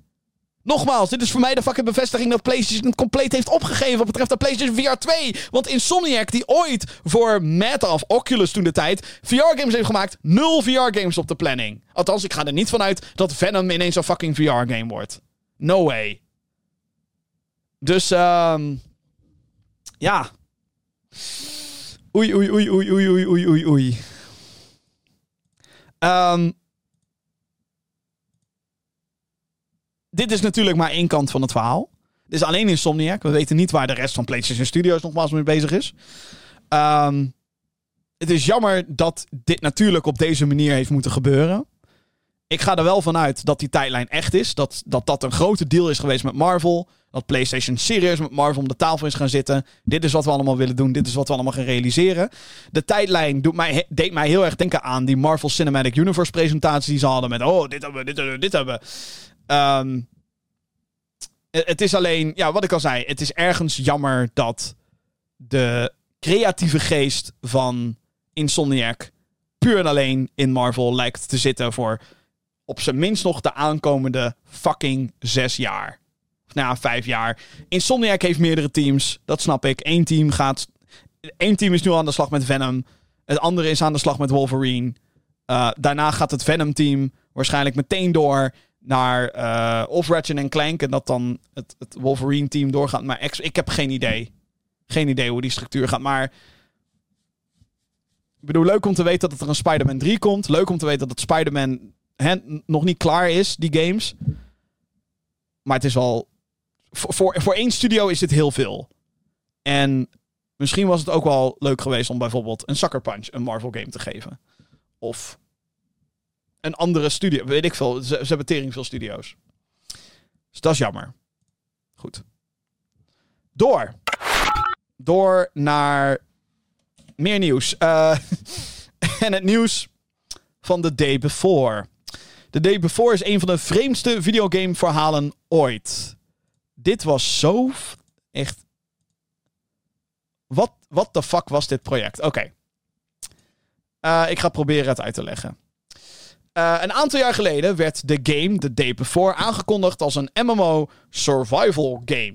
Nogmaals, dit is voor mij de fucking bevestiging dat PlayStation het compleet heeft opgegeven wat betreft de PlayStation VR 2. Want Insomniac, die ooit voor Meta of Oculus toen de tijd VR-games heeft gemaakt, nul VR-games op de planning. Althans, ik ga er niet vanuit dat Venom ineens een fucking VR-game wordt. No way. Dus, ehm um, ja. Oei, oei, oei, oei, oei, oei, oei, oei. Um, dit is natuurlijk maar één kant van het verhaal. Dit is alleen Insomniac. We weten niet waar de rest van PlayStation Studios nogmaals mee bezig is. Um, het is jammer dat dit natuurlijk op deze manier heeft moeten gebeuren. Ik ga er wel vanuit dat die tijdlijn echt is. Dat, dat dat een grote deal is geweest met Marvel. Dat PlayStation serieus met Marvel om de tafel is gaan zitten. Dit is wat we allemaal willen doen. Dit is wat we allemaal gaan realiseren. De tijdlijn doet mij, deed mij heel erg denken aan die Marvel Cinematic Universe presentatie die ze hadden. Met oh, dit hebben we, dit hebben we, dit hebben we. Um, het is alleen, ja, wat ik al zei, het is ergens jammer dat de creatieve geest van Insomniac puur en alleen in Marvel lijkt te zitten voor op zijn minst nog de aankomende fucking zes jaar. Of nou vijf jaar. Insomniac heeft meerdere teams, dat snap ik. Eén team gaat. Eén team is nu aan de slag met Venom. Het andere is aan de slag met Wolverine. Uh, daarna gaat het Venom-team waarschijnlijk meteen door naar uh, of Ratchet en Clank en dat dan het, het Wolverine-team doorgaat. Maar ik heb geen idee. Geen idee hoe die structuur gaat. Maar ik bedoel, leuk om te weten dat er een Spider-Man 3 komt. Leuk om te weten dat het Spider-Man nog niet klaar is, die games. Maar het is al... Voor, voor, voor één studio is dit heel veel. En misschien was het ook wel leuk geweest om bijvoorbeeld een Sucker Punch een Marvel game te geven. Of een andere studio. Weet ik veel. Ze, ze hebben tering veel studio's. Dus dat is jammer. Goed. Door. Door naar meer nieuws. Uh, en het nieuws van The Day Before. The Day Before is een van de vreemdste videogame verhalen ooit. Dit was zo echt. Wat de fuck was dit project? Oké. Uh, ik ga proberen het uit te leggen. Uh, een aantal jaar geleden werd de game The Day Before aangekondigd als een MMO survival game.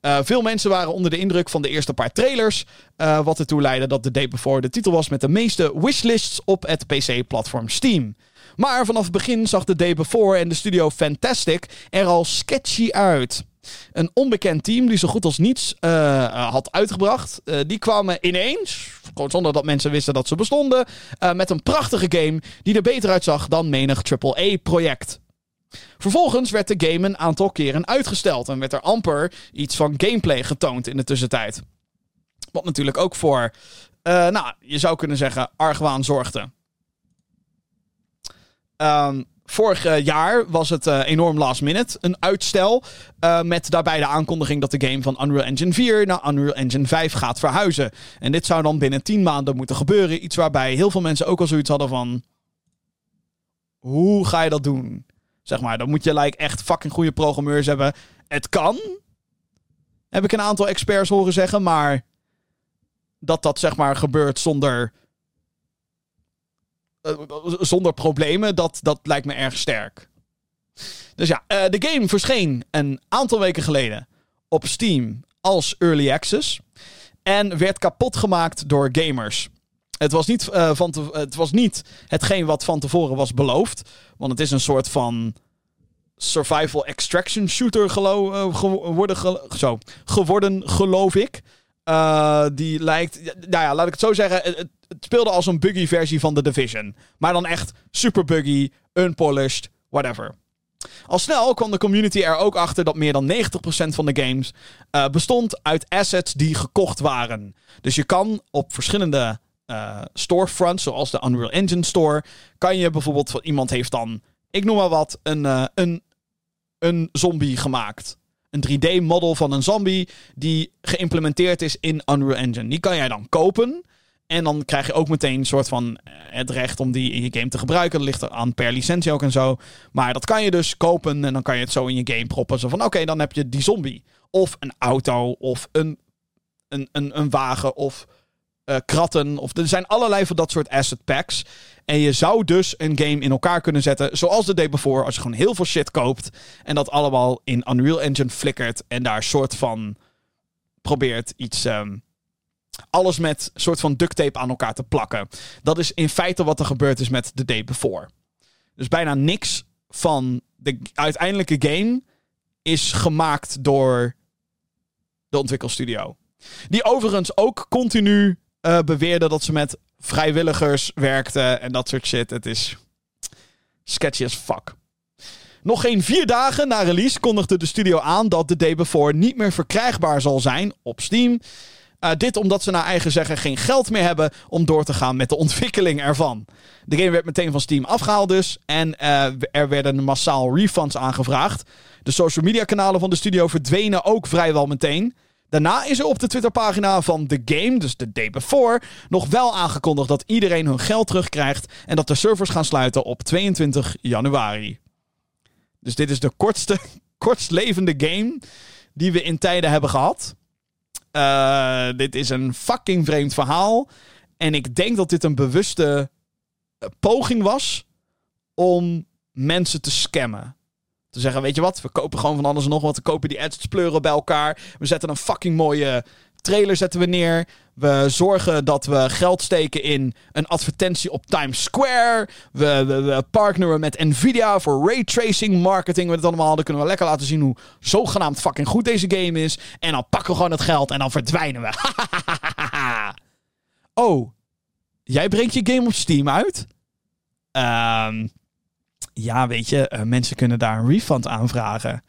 Uh, veel mensen waren onder de indruk van de eerste paar trailers. Uh, wat ertoe leidde dat The Day Before de titel was met de meeste wishlists op het PC-platform Steam. Maar vanaf het begin zag The Day Before en de studio Fantastic er al sketchy uit. Een onbekend team die zo goed als niets uh, had uitgebracht. Uh, die kwamen ineens, zonder dat mensen wisten dat ze bestonden, uh, met een prachtige game die er beter uitzag dan menig AAA-project. Vervolgens werd de game een aantal keren uitgesteld en werd er amper iets van gameplay getoond in de tussentijd. Wat natuurlijk ook voor, nou, je zou kunnen zeggen, argwaan zorgde. Um, Vorig jaar was het uh, enorm last minute. Een uitstel. Uh, met daarbij de aankondiging dat de game van Unreal Engine 4 naar Unreal Engine 5 gaat verhuizen. En dit zou dan binnen 10 maanden moeten gebeuren. Iets waarbij heel veel mensen ook al zoiets hadden van. Hoe ga je dat doen? Zeg maar, dan moet je like, echt fucking goede programmeurs hebben. Het kan. Heb ik een aantal experts horen zeggen. Maar dat dat zeg maar gebeurt zonder zonder problemen, dat, dat lijkt me erg sterk. Dus ja, uh, de game verscheen een aantal weken geleden op Steam als Early Access. En werd kapot gemaakt door gamers. Het was, niet, uh, van het was niet hetgeen wat van tevoren was beloofd. Want het is een soort van survival extraction shooter gelo zo, geworden, geloof ik. Uh, die lijkt. Nou ja, laat ik het zo zeggen. Het, speelde als een buggy versie van The Division. Maar dan echt super buggy, unpolished, whatever. Al snel kwam de community er ook achter dat meer dan 90% van de games uh, bestond uit assets die gekocht waren. Dus je kan op verschillende uh, storefronts, zoals de Unreal Engine Store, kan je bijvoorbeeld van iemand heeft dan, ik noem maar wat, een, een een zombie gemaakt. Een 3D-model van een zombie die geïmplementeerd is in Unreal Engine. Die kan jij dan kopen. En dan krijg je ook meteen een soort van eh, het recht om die in je game te gebruiken. Dat ligt er aan per licentie ook en zo. Maar dat kan je dus kopen en dan kan je het zo in je game proppen. Zo van oké, dan heb je die zombie. Of een auto of een, een, een, wagen of uh, kratten. Of, er zijn allerlei van dat soort asset packs. En je zou dus een game in elkaar kunnen zetten. Zoals de day before. Als je gewoon heel veel shit koopt. En dat allemaal in Unreal Engine flikkert. En daar soort van probeert iets. Um, alles met soort van duct tape aan elkaar te plakken. Dat is in feite wat er gebeurd is met The Day Before. Dus bijna niks van de uiteindelijke game is gemaakt door de ontwikkelstudio. Die overigens ook continu uh, beweerde dat ze met vrijwilligers werkten en dat soort shit. Het is sketchy as fuck. Nog geen vier dagen na release kondigde de studio aan dat The Day Before niet meer verkrijgbaar zal zijn op Steam. Uh, dit omdat ze naar eigen zeggen geen geld meer hebben om door te gaan met de ontwikkeling ervan. De game werd meteen van Steam afgehaald dus. En uh, er werden massaal refunds aangevraagd. De social media kanalen van de studio verdwenen ook vrijwel meteen. Daarna is er op de Twitterpagina van The Game, dus de day before, nog wel aangekondigd dat iedereen hun geld terugkrijgt en dat de servers gaan sluiten op 22 januari. Dus dit is de kortste, kortstlevende game die we in tijden hebben gehad. Uh, dit is een fucking vreemd verhaal. En ik denk dat dit een bewuste eh, poging was om mensen te scammen. Te zeggen, weet je wat, we kopen gewoon van alles en nog wat. We kopen die assets pleuren bij elkaar. We zetten een fucking mooie trailer zetten we neer. We zorgen dat we geld steken in een advertentie op Times Square. We, partneren met Nvidia voor raytracing marketing. We allemaal. Dan kunnen we lekker laten zien hoe zogenaamd fucking goed deze game is. En dan pakken we gewoon het geld en dan verdwijnen we. oh, jij brengt je game op Steam uit? Um, ja, weet je, uh, mensen kunnen daar een refund aanvragen.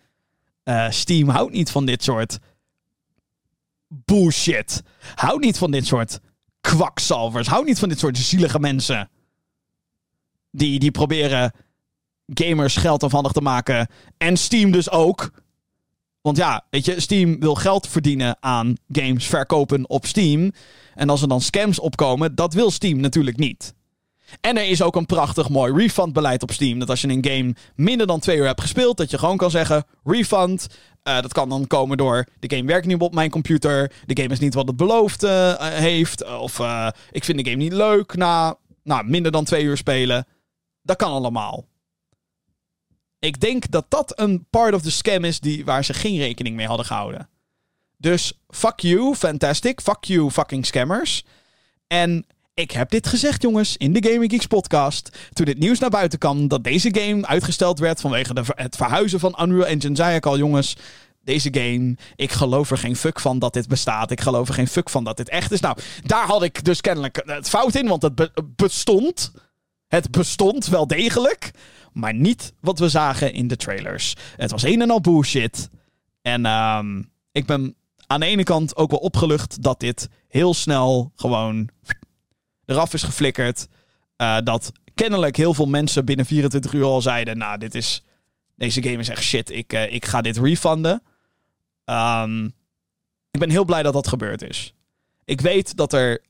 Uh, Steam houdt niet van dit soort bullshit. Hou niet van dit soort kwakzalvers. Hou niet van dit soort zielige mensen. Die, die proberen gamers geld afhandig te maken. En Steam dus ook. Want ja, weet je, Steam wil geld verdienen aan games verkopen op Steam. En als er dan scams opkomen, dat wil Steam natuurlijk niet. En er is ook een prachtig mooi refundbeleid op Steam. Dat als je een game minder dan twee uur hebt gespeeld, dat je gewoon kan zeggen: refund. Uh, dat kan dan komen door de game werkt niet op mijn computer. De game is niet wat het beloofd uh, heeft. Of ik vind de game niet leuk na nou, minder dan twee uur spelen. Dat kan allemaal. Ik denk dat dat een part of the scam is die, waar ze geen rekening mee hadden gehouden. Dus fuck you, fantastic. Fuck you, fucking scammers. En ik heb dit gezegd, jongens, in de Gaming Geeks podcast. Toen dit nieuws naar buiten kwam dat deze game uitgesteld werd vanwege de, het verhuizen van Unreal Engine, zei ik al, jongens. Deze game, ik geloof er geen fuck van dat dit bestaat. Ik geloof er geen fuck van dat dit echt is. Nou, daar had ik dus kennelijk het fout in, want het bestond. Het bestond wel degelijk, maar niet wat we zagen in de trailers. Het was een en al bullshit. En um, ik ben aan de ene kant ook wel opgelucht dat dit heel snel gewoon eraf is geflikkerd. Uh, dat kennelijk heel veel mensen binnen 24 uur al zeiden: Nou, dit is. Deze game is echt shit. Ik, uh, ik ga dit refunden. Um, ik ben heel blij dat dat gebeurd is. Ik weet dat er.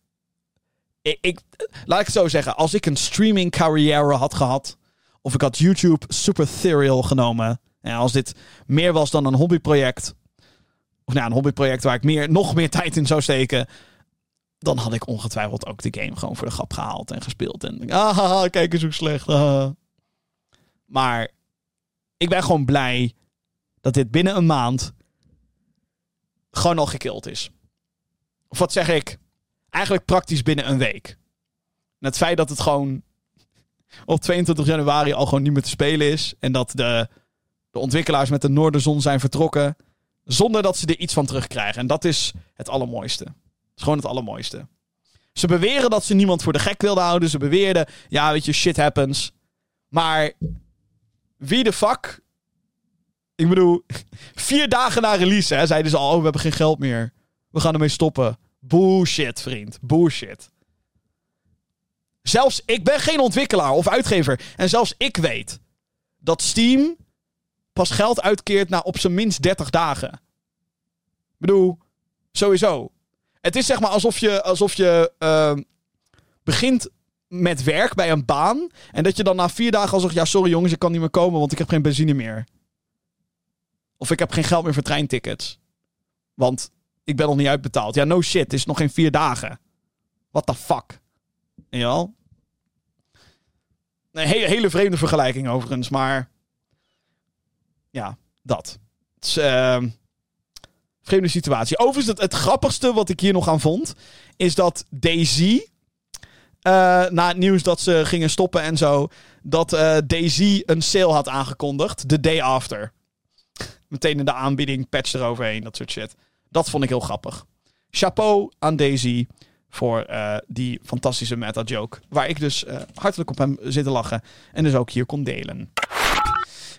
Ik, ik, laat ik het zo zeggen. Als ik een streaming carrière had gehad. Of ik had YouTube super serial genomen. En als dit meer was dan een hobbyproject. Of nou, een hobbyproject waar ik meer, nog meer tijd in zou steken dan had ik ongetwijfeld ook de game gewoon voor de grap gehaald en gespeeld. En ah, kijk eens hoe slecht. Ah. Maar ik ben gewoon blij dat dit binnen een maand gewoon al gekild is. Of wat zeg ik? Eigenlijk praktisch binnen een week. En het feit dat het gewoon op 22 januari al gewoon niet meer te spelen is. En dat de, de ontwikkelaars met de Noorderzon zijn vertrokken. Zonder dat ze er iets van terugkrijgen. En dat is het allermooiste gewoon het allermooiste. Ze beweren dat ze niemand voor de gek wilden houden. Ze beweerden, ja, weet je, shit happens. Maar wie de fuck? Ik bedoel, vier dagen na release hè, zeiden ze al, oh, we hebben geen geld meer. We gaan ermee stoppen. Bullshit, vriend. Bullshit. Zelfs ik ben geen ontwikkelaar of uitgever. En zelfs ik weet dat Steam pas geld uitkeert na op zijn minst 30 dagen. Ik bedoel, sowieso. Het is zeg maar alsof je, alsof je ehm, begint met werk bij een baan. En dat je dan na vier dagen al zegt: Ja, sorry jongens, ik kan niet meer komen, want ik heb geen benzine meer. Of ik heb geen geld meer voor treintickets. Want ik ben nog niet uitbetaald. Ja, no shit, het is nog geen vier dagen. What the fuck? Ja. Een hele, hele vreemde vergelijking overigens, maar. Ja, dat. Het is, uh, vreemde situatie. Overigens, het, het grappigste wat ik hier nog aan vond, is dat Daisy. Uh, na het nieuws dat ze gingen stoppen en zo, dat uh, Daisy een sale had aangekondigd. The day after. Meteen in de aanbieding, patch eroverheen, dat soort shit. Dat vond ik heel grappig. Chapeau aan Daisy voor uh, die fantastische meta-joke. Waar ik dus hartelijk op hem zit te lachen. En dus ook hier kon delen.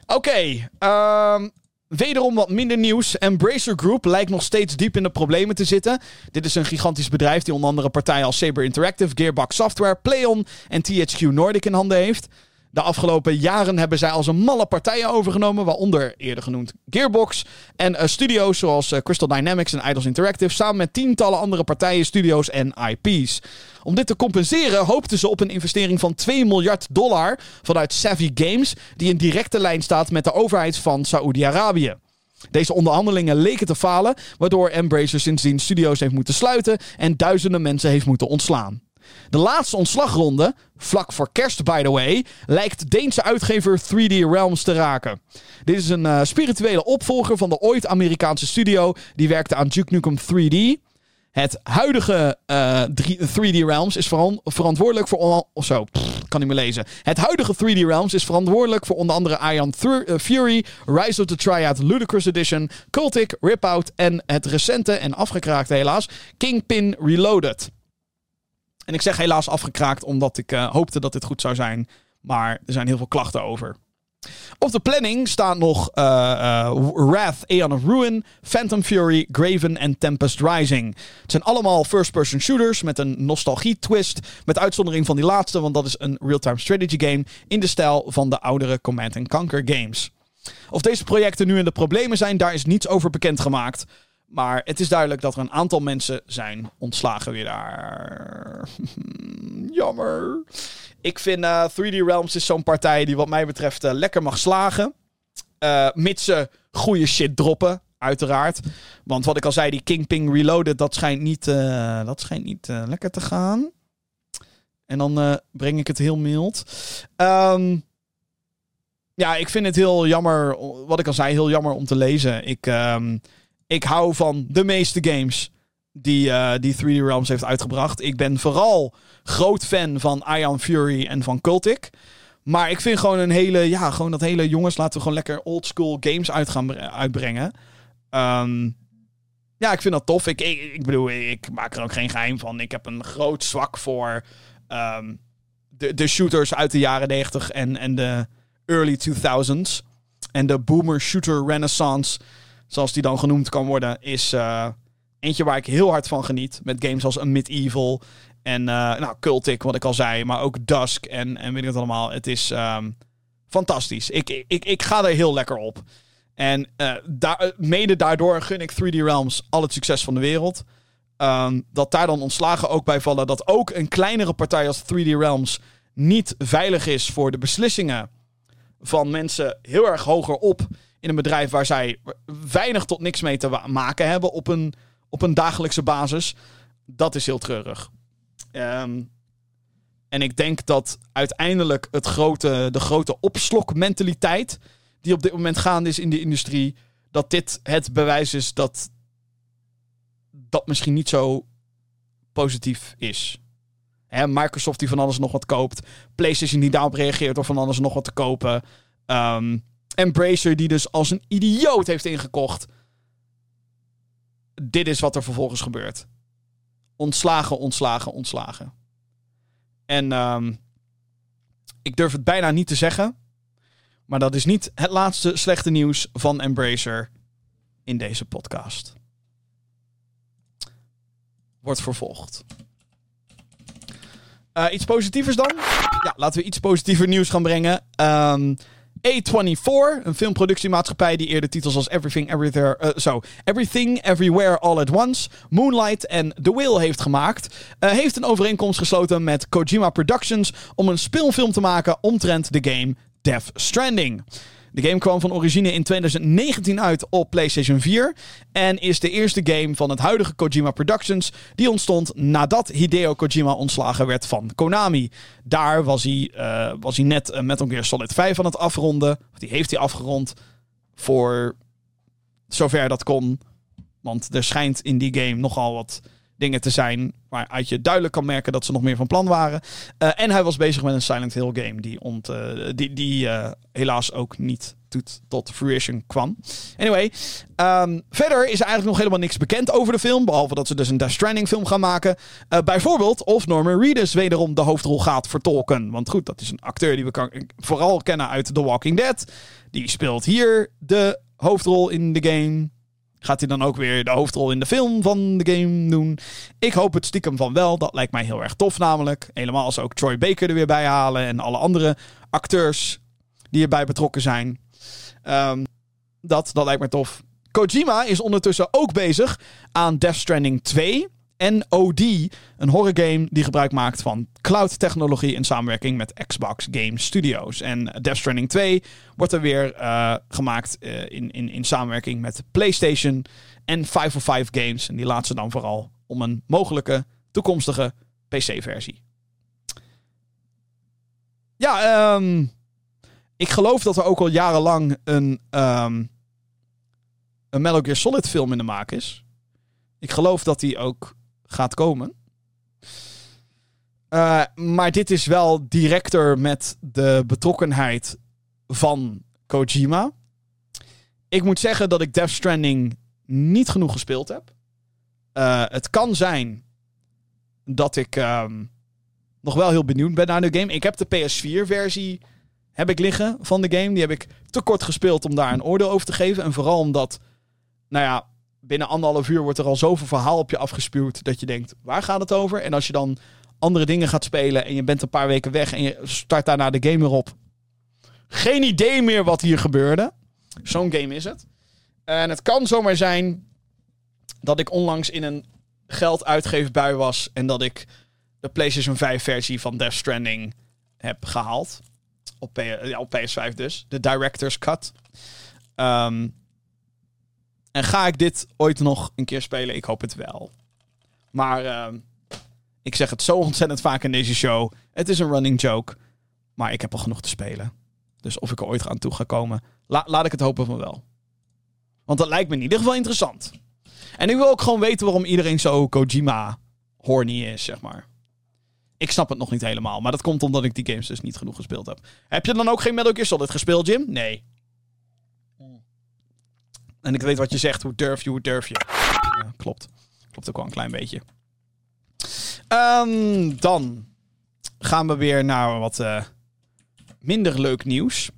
Oké, okay, um, Wederom wat minder nieuws. Embracer Group lijkt nog steeds diep in de problemen te zitten. Dit is een gigantisch bedrijf die onder andere partijen als Saber Interactive, Gearbox Software, PlayOn en THQ Nordic in handen heeft. De afgelopen jaren hebben zij als een malle partijen overgenomen, waaronder eerder genoemd Gearbox en uh, studio's zoals uh, Crystal Dynamics en Idols Interactive, samen met tientallen andere partijen, studio's en IP's. Om dit te compenseren hoopten ze op een investering van 2 miljard dollar vanuit Savvy Games, die in directe lijn staat met de overheid van Saoedi-Arabië. Deze onderhandelingen leken te falen, waardoor Embracer sindsdien studio's heeft moeten sluiten en duizenden mensen heeft moeten ontslaan. De laatste ontslagronde, vlak voor kerst by the way, lijkt Deense uitgever 3D Realms te raken. Dit is een uh, spirituele opvolger van de ooit Amerikaanse studio die werkte aan Duke Nukem 3D. Het huidige uh, 3D Realms is verantwoordelijk voor. Of zo, kan niet meer lezen. Het huidige 3D Realms is verantwoordelijk voor onder andere Ion uh, Fury, Rise of the Triad Ludicrous Edition, Cultic, Ripout en het recente en afgekraakte helaas Kingpin Reloaded. En ik zeg helaas afgekraakt omdat ik uh, hoopte dat dit goed zou zijn. Maar er zijn heel veel klachten over. Op de planning staan nog uh, uh, Wrath, Aeon of Ruin, Phantom Fury, Graven en Tempest Rising. Het zijn allemaal first-person shooters met een nostalgie-twist. Met uitzondering van die laatste, want dat is een real-time strategy game in de stijl van de oudere Command Conquer games. Of deze projecten nu in de problemen zijn, daar is niets over bekendgemaakt. Maar het is duidelijk dat er een aantal mensen zijn ontslagen weer daar. Jammer. Ik vind uh, 3D Realms is zo'n partij die wat mij betreft uh, lekker mag slagen. Uh, mits ze goede shit droppen, uiteraard. Want wat ik al zei, die Kingpin Reloaded, dat schijnt niet, dat schijnt niet lekker te gaan. En dan breng ik het heel mild. Um, ja, ik vind het heel jammer, wat ik al zei, heel jammer om te lezen. Ik... Um, ik hou van de meeste games die, uh, die 3D Realms heeft uitgebracht. Ik ben vooral groot fan van Ion Fury en van Cultic. Maar ik vind gewoon een hele, ja, gewoon dat hele jongens, laten we gewoon lekker old school games uit gaan uitbrengen. Um, ja, ik vind dat tof. Ik, ik, bedoel, ik maak er ook geen geheim van. Ik heb een groot zwak voor um, de, de shooters uit de jaren 90 en, en de early 2000s. En de boomer shooter renaissance zoals die dan genoemd kan worden, is uh, eentje waar ik heel hard van geniet. Met games als een Medieval en uh, nou, Cultic, wat ik al zei, maar ook Dusk en, en weet ik het allemaal. Het is um, fantastisch. Ik, ik, ik ga er heel lekker op. En daar, mede daardoor gun ik 3D Realms al het succes van de wereld. Um, dat daar dan ontslagen ook bij vallen. Dat ook een kleinere partij als 3D Realms niet veilig is voor de beslissingen van mensen heel erg hoger op in een bedrijf waar zij weinig tot niks mee te maken hebben op een, op een dagelijkse basis. Dat is heel treurig. Um, en ik denk dat uiteindelijk het grote, de grote opslokmentaliteit die op dit moment gaande is in de industrie, dat dit het bewijs is dat dat misschien niet zo positief is. Microsoft die van alles nog wat koopt. PlayStation die daarop reageert door van alles nog wat te kopen. Um, Embracer die dus als een idioot heeft ingekocht. Dit is wat er vervolgens gebeurt. Ontslagen, ontslagen, ontslagen. En um, ik durf het bijna niet te zeggen. Maar dat is niet het laatste slechte nieuws van Embracer in deze podcast. Wordt vervolgd. Uh, iets positievers dan? Ja, laten we iets positiever nieuws gaan brengen. Um, A24, een filmproductiemaatschappij die eerder titels als Everything, Everywhere, uh, Everything Everywhere All at Once, Moonlight en The Whale heeft gemaakt, uh, heeft een overeenkomst gesloten met Kojima Productions om een speelfilm te maken omtrent de game Death Stranding. De game kwam van origine in 2019 uit op PlayStation 4 en is de eerste game van het huidige Kojima Productions die ontstond nadat Hideo Kojima ontslagen werd van Konami. Daar was hij, uh, was hij net uh, Metal Gear Solid 5 aan het afronden. Die heeft hij afgerond voor zover dat kon. Want er schijnt in die game nogal wat dingen te zijn waaruit je duidelijk kan merken dat ze nog meer van plan waren. Uh, en hij was bezig met een Silent Hill game die, ont, uh, die, die uh, helaas ook niet tot, fruition kwam. Anyway, um, verder is eigenlijk nog helemaal niks bekend over de film. Behalve dat ze dus een Death Stranding film gaan maken. bijvoorbeeld of Norman Reedus wederom de hoofdrol gaat vertolken. Want goed, dat is een acteur die we kan, vooral kennen uit The Walking Dead. Die speelt hier de hoofdrol in de game. Gaat hij dan ook weer de hoofdrol in de film van de game doen? Ik hoop het stiekem van wel. Dat lijkt mij heel erg tof namelijk. Helemaal als ook Troy Baker er weer bij halen. En alle andere acteurs die erbij betrokken zijn. Um, dat, dat lijkt mij tof. Kojima is ondertussen ook bezig aan Death Stranding 2 en OD, een horrorgame die gebruik maakt van cloud-technologie in samenwerking met Xbox Game Studios. En Death Stranding 2 wordt er weer uh, gemaakt uh, in, in, in samenwerking met PlayStation en 505 Games. En die laat ze dan vooral om een mogelijke toekomstige PC-versie. Ja, um, ik geloof dat er ook al jarenlang een, um, een Metal Gear Solid film in de maak is. Ik geloof dat die ook gaat komen. Uh, maar dit is wel directer met de betrokkenheid van Kojima. Ik moet zeggen dat ik Death Stranding niet genoeg gespeeld heb. Uh, het kan zijn dat ik um, nog wel heel benieuwd ben naar de game. Ik heb de PS4-versie heb ik liggen van de game. Die heb ik te kort gespeeld om daar een oordeel over te geven. En vooral omdat, nou ja, binnen anderhalf uur wordt er al zoveel verhaal op je afgespuwd dat je denkt, waar gaat het over? En als je dan andere dingen gaat spelen en je bent een paar weken weg en je start daarna de game weer op. Geen idee meer wat hier gebeurde. Zo'n game is het. En het kan zomaar zijn dat ik onlangs in een geld uitgeefbui was en dat ik de PlayStation 5 versie van Death Stranding heb gehaald. Op PS5 dus. De Director's Cut. Um, en ga ik dit ooit nog een keer spelen? Ik hoop het wel. Maar uh, ik zeg het zo ontzettend vaak in deze show. Het is een running joke. Maar ik heb al genoeg te spelen. Dus of ik er ooit aan toe ga komen, la laat ik het hopen van wel. Want dat lijkt me in ieder geval interessant. En ik wil ook gewoon weten waarom iedereen zo Kojima horny is, zeg maar. Ik snap het nog niet helemaal. Maar dat komt omdat ik die games dus niet genoeg gespeeld heb. Heb je dan ook geen Metal Gear Solid gespeeld, Jim? Nee. En ik weet wat je zegt. Hoe durf je, hoe durf je. Ja, klopt. Klopt ook wel een klein beetje. Um, dan gaan we weer naar wat uh, minder leuk nieuws.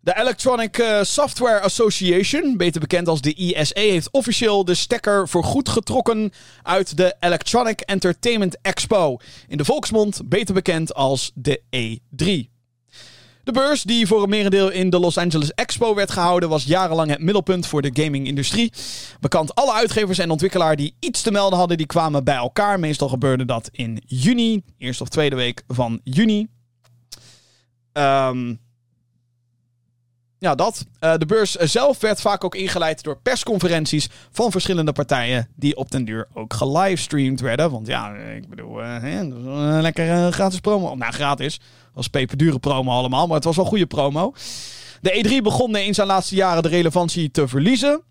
De Electronic uh, Software Association, beter bekend als de ISA, heeft officieel de stekker voorgoed getrokken uit de Electronic Entertainment Expo. In de volksmond beter bekend als de E3. De beurs, die voor een merendeel in de Los Angeles Expo werd gehouden, was jarenlang het middelpunt voor de gaming-industrie. Bekend alle uitgevers en ontwikkelaars die iets te melden hadden, die kwamen bij elkaar. Meestal gebeurde dat in juni, eerste of tweede week van juni. Um, ja, dat. Uh, de beurs zelf werd vaak ook ingeleid door persconferenties van verschillende partijen. Die op den duur ook gelivestreamd werden. Want ja, ik bedoel, uh, hè, een lekker gratis promo. Nou, gratis was peperdure promo allemaal, maar het was wel goede promo. De E3 begon in zijn laatste jaren de relevantie te verliezen.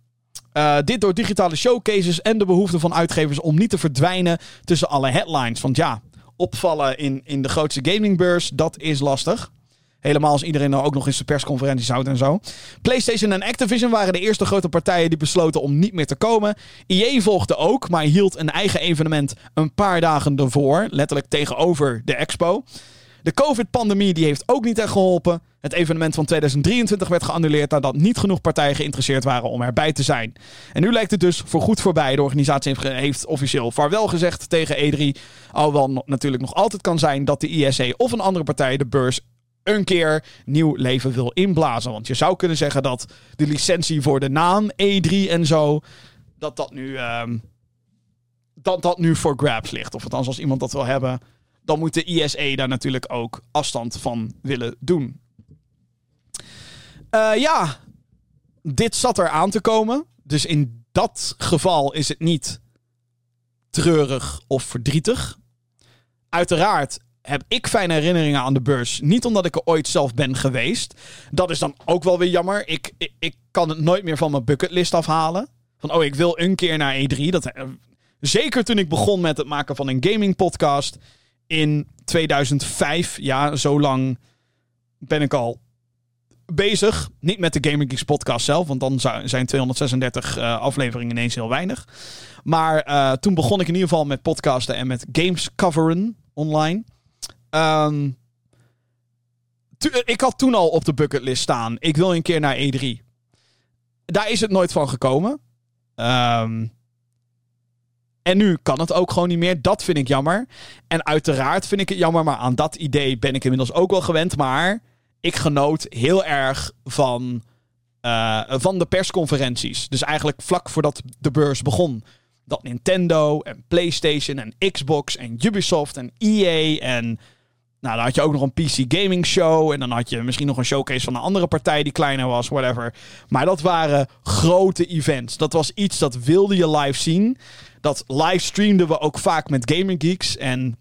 Uh, dit door digitale showcases en de behoefte van uitgevers om niet te verdwijnen tussen alle headlines. Want ja, opvallen in, in de grootste gamingbeurs, dat is lastig. Helemaal als iedereen nou ook nog eens de persconferenties houdt en zo. PlayStation en Activision waren de eerste grote partijen die besloten om niet meer te komen. EA volgde ook, maar hield een eigen evenement een paar dagen ervoor. Letterlijk tegenover de expo. De COVID-pandemie die heeft ook niet echt geholpen. Het evenement van 2023 werd geannuleerd nadat niet genoeg partijen geïnteresseerd waren om erbij te zijn. En nu lijkt het dus voor goed voorbij. De organisatie heeft officieel vaarwel gezegd tegen E3. Alhoewel natuurlijk nog altijd kan zijn dat de ISC of een andere partij de beurs een keer nieuw leven wil inblazen. Want je zou kunnen zeggen dat de licentie voor de naam E3 en zo, dat dat nu, ehm, dat, dat nu voor grabs ligt. Of althans, als iemand dat wil hebben, dan moet de ISE daar natuurlijk ook afstand van willen doen. Uh, ja, dit zat er aan te komen. Dus in dat geval is het niet treurig of verdrietig. Uiteraard heb ik fijne herinneringen aan de beurs. Niet omdat ik er ooit zelf ben geweest. Dat is dan ook wel weer jammer. Ik, ik, ik kan het nooit meer van mijn bucketlist afhalen. Van, oh, ik wil een keer naar E3. Dat, eh, zeker toen ik begon met het maken van een gaming podcast in 2005. Ja, zo lang ben ik al bezig. Niet met de Gaming Geeks podcast zelf, want dan zijn 236 uh, afleveringen ineens heel weinig. Maar uh, toen begon ik in ieder geval met podcasten en met games coveren online. Um, ik had toen al op de bucketlist staan. Ik wil een keer naar E3. Daar is het nooit van gekomen. Um, en nu kan het ook gewoon niet meer. Dat vind ik jammer. En uiteraard vind ik het jammer, maar aan dat idee ben ik inmiddels ook wel gewend. Maar ik genoot heel erg van, uh, van de persconferenties. Dus eigenlijk vlak voordat de beurs begon. Dat Nintendo en PlayStation en Xbox en Ubisoft en EA en... Nou, dan had je ook nog een PC Gaming Show. En dan had je misschien nog een showcase van een andere partij die kleiner was, whatever. Maar dat waren grote events. Dat was iets dat wilde je live zien. Dat livestreamden we ook vaak met Gaming Geeks. En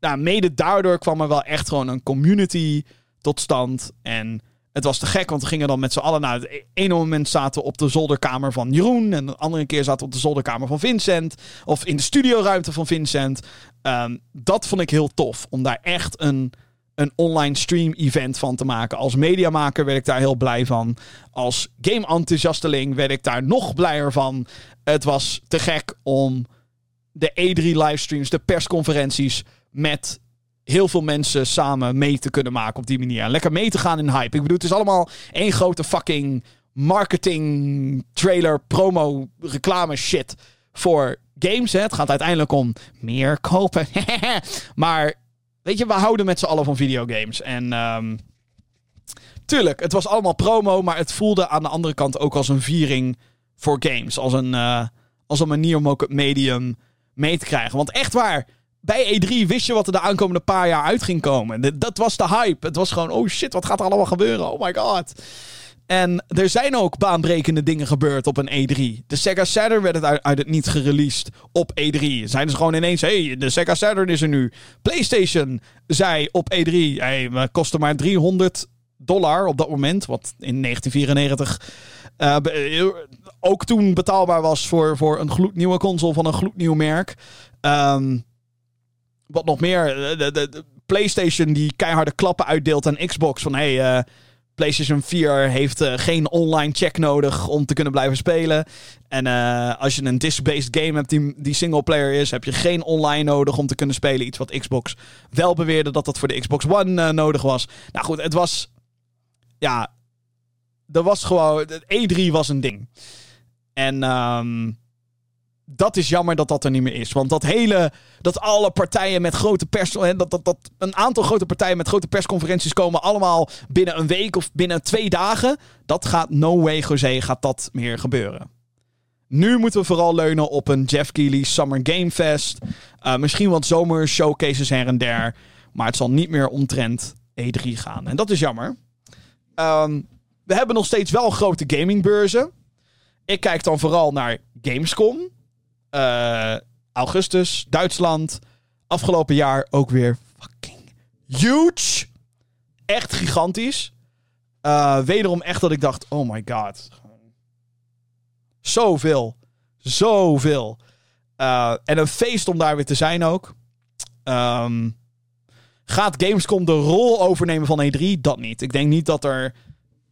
nou, mede daardoor kwam er wel echt gewoon een community tot stand. En het was te gek, want we gingen dan met z'n allen... Nou, het ene moment zaten we op de zolderkamer van Jeroen... en de andere keer zaten we op de zolderkamer van Vincent... of in de studioruimte van Vincent. Ehm, dat vond ik heel tof, om daar echt een, een online stream-event van te maken. Als mediamaker werd ik daar heel blij van. Als game-enthousiasteling werd ik daar nog blijer van. Het was te gek om de E3-livestreams, de persconferenties... met heel veel mensen samen mee te kunnen maken op die manier. En lekker mee te gaan in hype. Ik bedoel, het is allemaal één grote fucking marketing, trailer, promo, reclame shit voor games. Hè. Het gaat uiteindelijk om meer kopen. maar weet je, we houden met z'n allen van videogames. En um, tuurlijk, het was allemaal promo, maar het voelde aan de andere kant ook als een viering voor games. Als een, uh, als een manier om ook het medium mee te krijgen. Want echt waar, bij E3 wist je wat er de aankomende paar jaar uit ging komen. Dat was de hype. Het was gewoon, oh shit, wat gaat er allemaal gebeuren? Oh my god. En er zijn ook baanbrekende dingen gebeurd op een E3. De Sega Saturn werd het uit, uit het niet gereleased op E3. Zijn dus gewoon ineens, hey, de Sega Saturn is er nu. PlayStation zei op E3, hey, we kosten maar 300 dollar op dat moment. Wat in 1994 uh, eh, ook toen betaalbaar was voor, voor een gloednieuwe console van een gloednieuw merk. Um, wat nog meer, eh, de, de, de, PlayStation die keiharde klappen uitdeelt aan Xbox. Van hey, uh, PlayStation 4 heeft uh, geen online check nodig om te kunnen blijven spelen. En als je een disc-based game hebt die, die singleplayer is, heb je geen online nodig om te kunnen spelen. Iets wat Xbox wel beweerde dat dat voor de Xbox One nodig was. Nou goed, het was. Ja. Er was gewoon. E3 was een ding. En. Um, dat is jammer dat dat er niet meer is. Want dat hele. Dat alle partijen met grote pers. Dat, dat, dat een aantal grote partijen met grote persconferenties komen. Allemaal binnen een week of binnen twee dagen. Dat gaat no way, José, gaat dat meer gebeuren. Nu moeten we vooral leunen op een Jeff Keighley Summer Game Fest. Uh, misschien wat zomer showcases her en der. Maar het zal niet meer omtrent E3 gaan. En dat is jammer. Um, we hebben nog steeds wel grote gamingbeurzen. Ik kijk dan vooral naar Gamescom. Uh, augustus, Duitsland. Afgelopen jaar ook weer fucking huge. Echt gigantisch. Uh, wederom echt dat ik dacht, oh my god. Zoveel. Zoveel. Uh, en een feest om daar weer te zijn ook. Um, gaat Gamescom de rol overnemen van E3? Dat niet. Ik denk niet dat er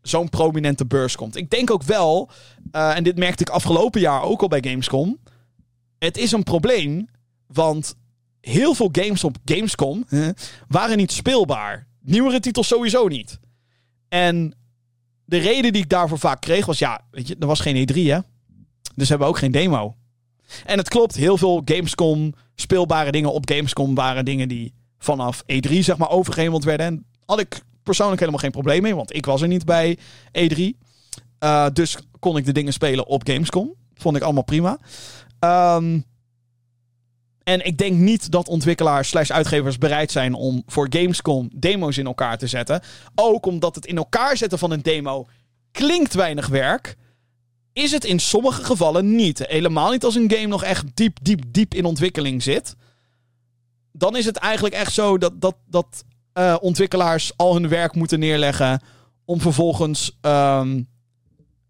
zo'n prominente beurs komt. Ik denk ook wel, uh, en dit merkte ik afgelopen jaar ook al bij Gamescom het is een probleem, want heel veel games op Gamescom waren niet speelbaar. Nieuwere titels sowieso niet. En de reden die ik daarvoor vaak kreeg was, ja, weet je, er was geen E3 hè. Dus hebben we ook geen demo. En het klopt, heel veel Gamescom speelbare dingen op Gamescom waren dingen die vanaf E3 zeg maar overgehemeld werden. En had ik persoonlijk helemaal geen probleem mee, want ik was er niet bij E3. Uh, dus kon ik de dingen spelen op Gamescom. Vond ik allemaal prima. Um, en ik denk niet dat ontwikkelaars slash uitgevers bereid zijn om voor Gamescom demo's in elkaar te zetten. Ook omdat het in elkaar zetten van een demo klinkt weinig werk. Is het in sommige gevallen niet. Helemaal niet als een game nog echt diep, diep, diep in ontwikkeling zit. Dan is het eigenlijk echt zo dat, dat, dat uh, ontwikkelaars al hun werk moeten neerleggen. Om vervolgens. Um,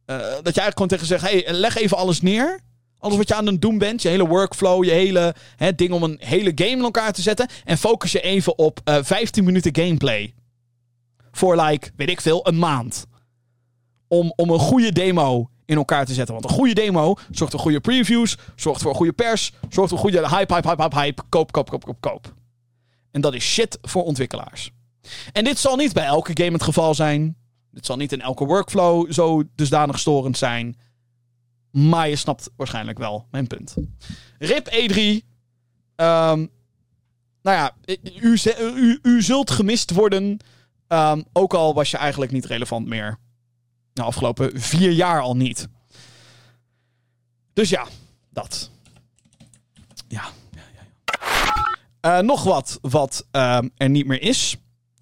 uh, dat je eigenlijk gewoon tegen zegt: hey, leg even alles neer. Alles wat je aan het doen bent, je hele workflow, je hele hè, ding om een hele game in elkaar te zetten. En focus je even op uh, 15 minuten gameplay. Voor like, weet ik veel, een maand. Om, om een goede demo in elkaar te zetten. Want een goede demo zorgt voor goede previews, zorgt voor goede pers, zorgt voor goede hype, hype, hype, hype, hype. Koop, koop, koop, koop, koop. En dat is shit voor ontwikkelaars. En dit zal niet bij elke game het geval zijn. Dit zal niet in elke workflow zo dusdanig storend zijn. Maar je snapt waarschijnlijk wel mijn punt. RIP E3. Um, nou ja, u, u, zult gemist worden. Um, ook al was je eigenlijk niet relevant meer. De afgelopen vier jaar al niet. Dus ja, dat. Ja. Uh, nog wat wat uh, er niet meer is.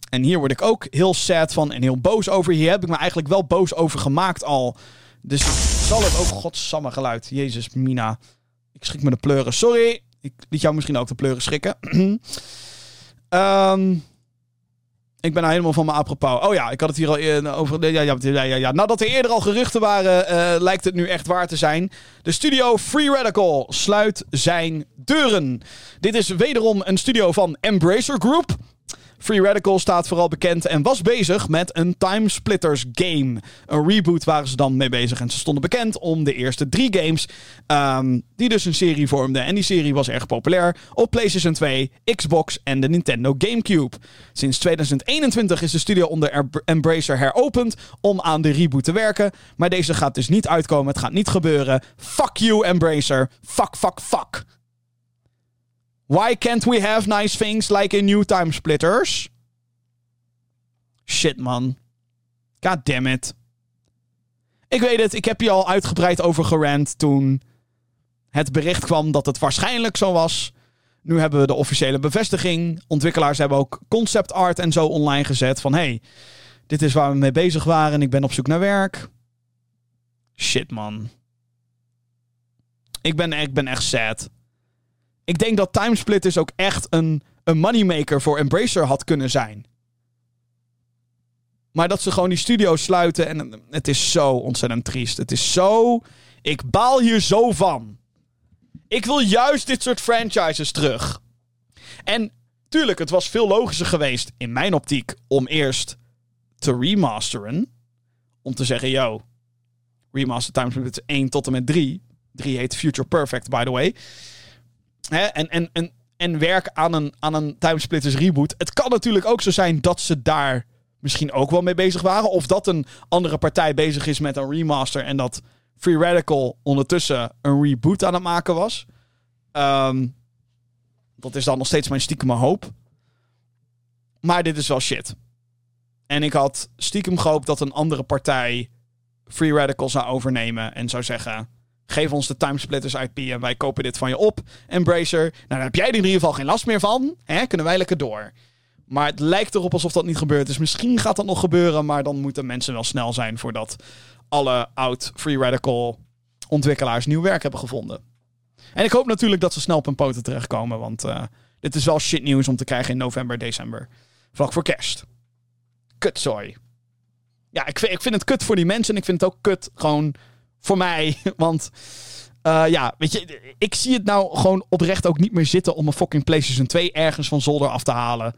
En hier word ik ook heel sad van en heel boos over. Hier heb ik me eigenlijk wel boos over gemaakt al. Dus zal het ook godsamme geluid. Jezus, Mina. Ik schrik me de pleuren. Sorry. Ik liet jou misschien ook de pleuren schrikken. um, ik ben nou helemaal van mijn apropos. Oh ja, ik had het hier al over. Ja, ja, ja, ja. Nadat er eerder al geruchten waren, uh, lijkt het nu echt waar te zijn. De studio Free Radical sluit zijn deuren. Dit is wederom een studio van Embracer Group. Free Radical staat vooral bekend en was bezig met een Timesplitters game. Een reboot waren ze dan mee bezig. En ze stonden bekend om de eerste drie games. Um, die dus een serie vormden. En die serie was erg populair op PlayStation 2, Xbox en de Nintendo GameCube. Sinds 2021 is de studio onder Embracer heropend om aan de reboot te werken. Maar deze gaat dus niet uitkomen. Het gaat niet gebeuren. Fuck you, Embracer. Fuck, fuck, fuck. Why can't we have nice things like in New Time Splitters? Shit, man. God damn it. Ik weet het, ik heb je al uitgebreid over gerand toen het bericht kwam dat het waarschijnlijk zo was. Nu hebben we de officiële bevestiging. Ontwikkelaars hebben ook concept art en zo online gezet. Van hey, dit is waar we mee bezig waren en ik ben op zoek naar werk. Shit, man. Ik ben, ik ben echt sad. Ik denk dat Timesplitters ook echt een, een moneymaker voor Embracer had kunnen zijn. Maar dat ze gewoon die studio sluiten en het is zo ontzettend triest. Het is zo... Ik baal hier zo van. Ik wil juist dit soort franchises terug. En tuurlijk, het was veel logischer geweest in mijn optiek om eerst te remasteren. Om te zeggen, yo, remaster Timesplitters 1 tot en met 3. 3 heet Future Perfect, by the way. En, en, en, en werk aan een, aan een Timesplitters reboot. Het kan natuurlijk ook zo zijn dat ze daar misschien ook wel mee bezig waren. Of dat een andere partij bezig is met een remaster. En dat Free Radical ondertussen een reboot aan het maken was. Um, dat is dan nog steeds mijn stiekem hoop. Maar dit is wel shit. En ik had stiekem gehoopt dat een andere partij Free Radical zou overnemen en zou zeggen: Geef ons de Timesplitters IP en wij kopen dit van je op. Embracer. Nou, dan heb jij er in ieder geval geen last meer van. Hè? Kunnen wij lekker door. Maar het lijkt erop alsof dat niet gebeurt. Dus misschien gaat dat nog gebeuren. Maar dan moeten mensen wel snel zijn voordat alle oud Free Radical ontwikkelaars nieuw werk hebben gevonden. En ik hoop natuurlijk dat ze snel op hun poten terechtkomen. Want uh, dit is wel shit nieuws om te krijgen in november, december. Vlak voor kerst. Kutzooi. Ja, ik vind, ik vind het kut voor die mensen. En ik vind het ook kut gewoon voor mij. Want uh, ja, weet je, ik zie het nou gewoon oprecht ook niet meer zitten om een fucking PlayStation 2 ergens van zolder af te halen.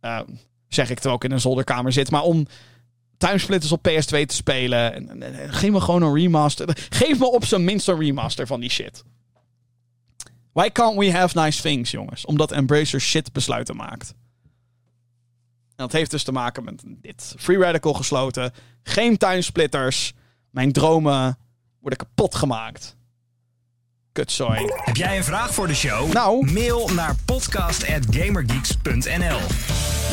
Uh, zeg ik terwijl ik in een zolderkamer zit. Maar om timesplitters op PS2 te spelen. En, en, en, geef me gewoon een remaster. Geef me op zijn minst een remaster van die shit. Why can't we have nice things, jongens? Omdat Embracer shit besluiten maakt. En dat heeft dus te maken met dit. Free Radical gesloten. Geen timesplitters. Mijn dromen worden kapot gemaakt. Kutzooi. Heb jij een vraag voor de show? Nou. Mail naar podcast.gamergeeks.nl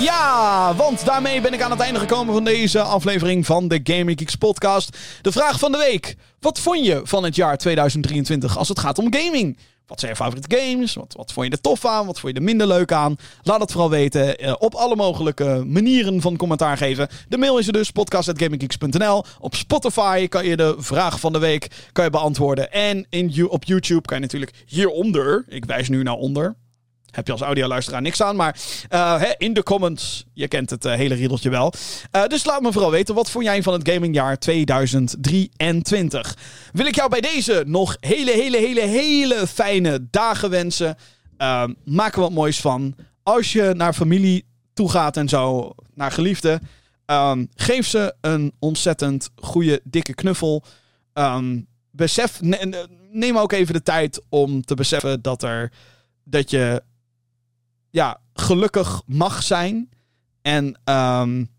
Ja, want daarmee ben ik aan het einde gekomen van deze aflevering van de Gaming Geeks podcast. De vraag van de week. Wat vond je van het jaar 2023 als het gaat om gaming? Wat zijn je favoriete games? Wat, wat vond je er tof aan? Wat vond je er minder leuk aan? Laat het vooral weten eh, op alle mogelijke manieren van commentaar geven. De mail is er dus, podcast.gaminggeeks.nl. Op Spotify kan je de vraag van de week kan je beantwoorden. En in, op YouTube kan je natuurlijk hieronder, ik wijs nu naar onder, heb je als audioluisteraar niks aan. Maar hè, in de comments, je kent het uh, hele riedeltje wel. Uh, dus laat me vooral weten, wat vond jij van het gamingjaar 2023? Wil ik jou bij deze nog hele, hele, hele, hele fijne dagen wensen. Ehm, maak er wat moois van. Als je naar familie toe gaat en zo, naar geliefden. Um, geef ze een ontzettend goede, dikke knuffel. Um, besef, ne neem ook even de tijd om te beseffen dat er dat je ja, gelukkig mag zijn. En um,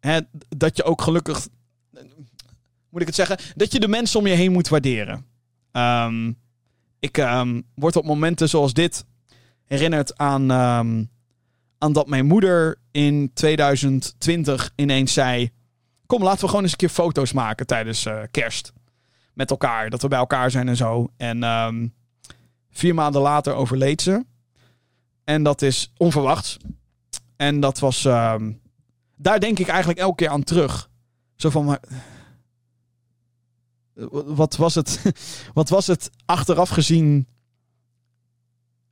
hè, dat je ook gelukkig. Moet ik het zeggen? Dat je de mensen om je heen moet waarderen. Um, ik um, word op momenten zoals dit herinnerd aan, aan dat mijn moeder in 2020 ineens zei: Kom, laten we gewoon eens een keer foto's maken tijdens uh, kerst. Met elkaar. Dat we bij elkaar zijn en zo. En vier maanden later overleed ze. En dat is onverwachts. En dat was. Uh, daar denk ik eigenlijk elke keer aan terug. Zo van. Maar, wat was het? wat was het achteraf gezien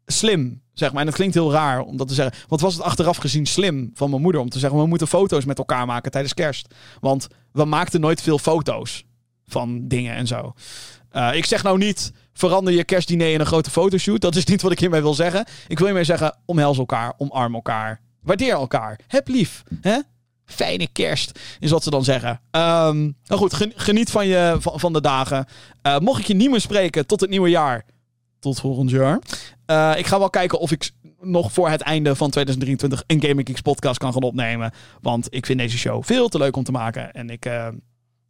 slim? Zeg maar. En het klinkt heel raar om dat te zeggen. Wat was het achteraf gezien slim van mijn moeder om te zeggen: we moeten foto's met elkaar maken tijdens kerst. Want we maakten nooit veel foto's van dingen en zo. Uh, ik zeg nou niet verander je kerstdiner in een grote fotoshoot. Dat is niet wat ik hiermee wil zeggen. Ik wil hiermee zeggen, omhels elkaar, omarm elkaar. Waardeer elkaar. Heb lief. Hè? Fijne kerst, is wat ze dan zeggen. Um, nou goed, geniet van, je, van, de dagen. Uh, mocht ik je niet meer spreken tot het nieuwe jaar. Tot volgend jaar. Uh, ik ga wel kijken of ik nog voor het einde van 2023 een Gaming Geeks podcast kan gaan opnemen. Want ik vind deze show veel te leuk om te maken. En ik...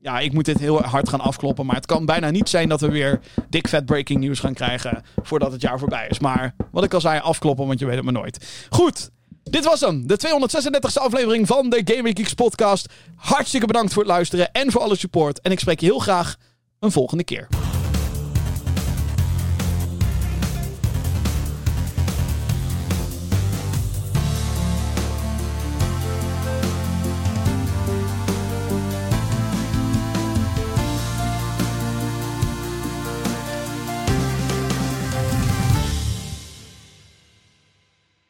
Ja, ik moet dit heel hard gaan afkloppen. Maar het kan bijna niet zijn dat we weer dik vet breaking news gaan krijgen voordat het jaar voorbij is. Maar wat ik al zei, afkloppen, want je weet het maar nooit. Goed, dit was hem. De 236e aflevering van de Gaming Geeks podcast. Hartstikke bedankt voor het luisteren en voor alle support. En ik spreek je heel graag een volgende keer.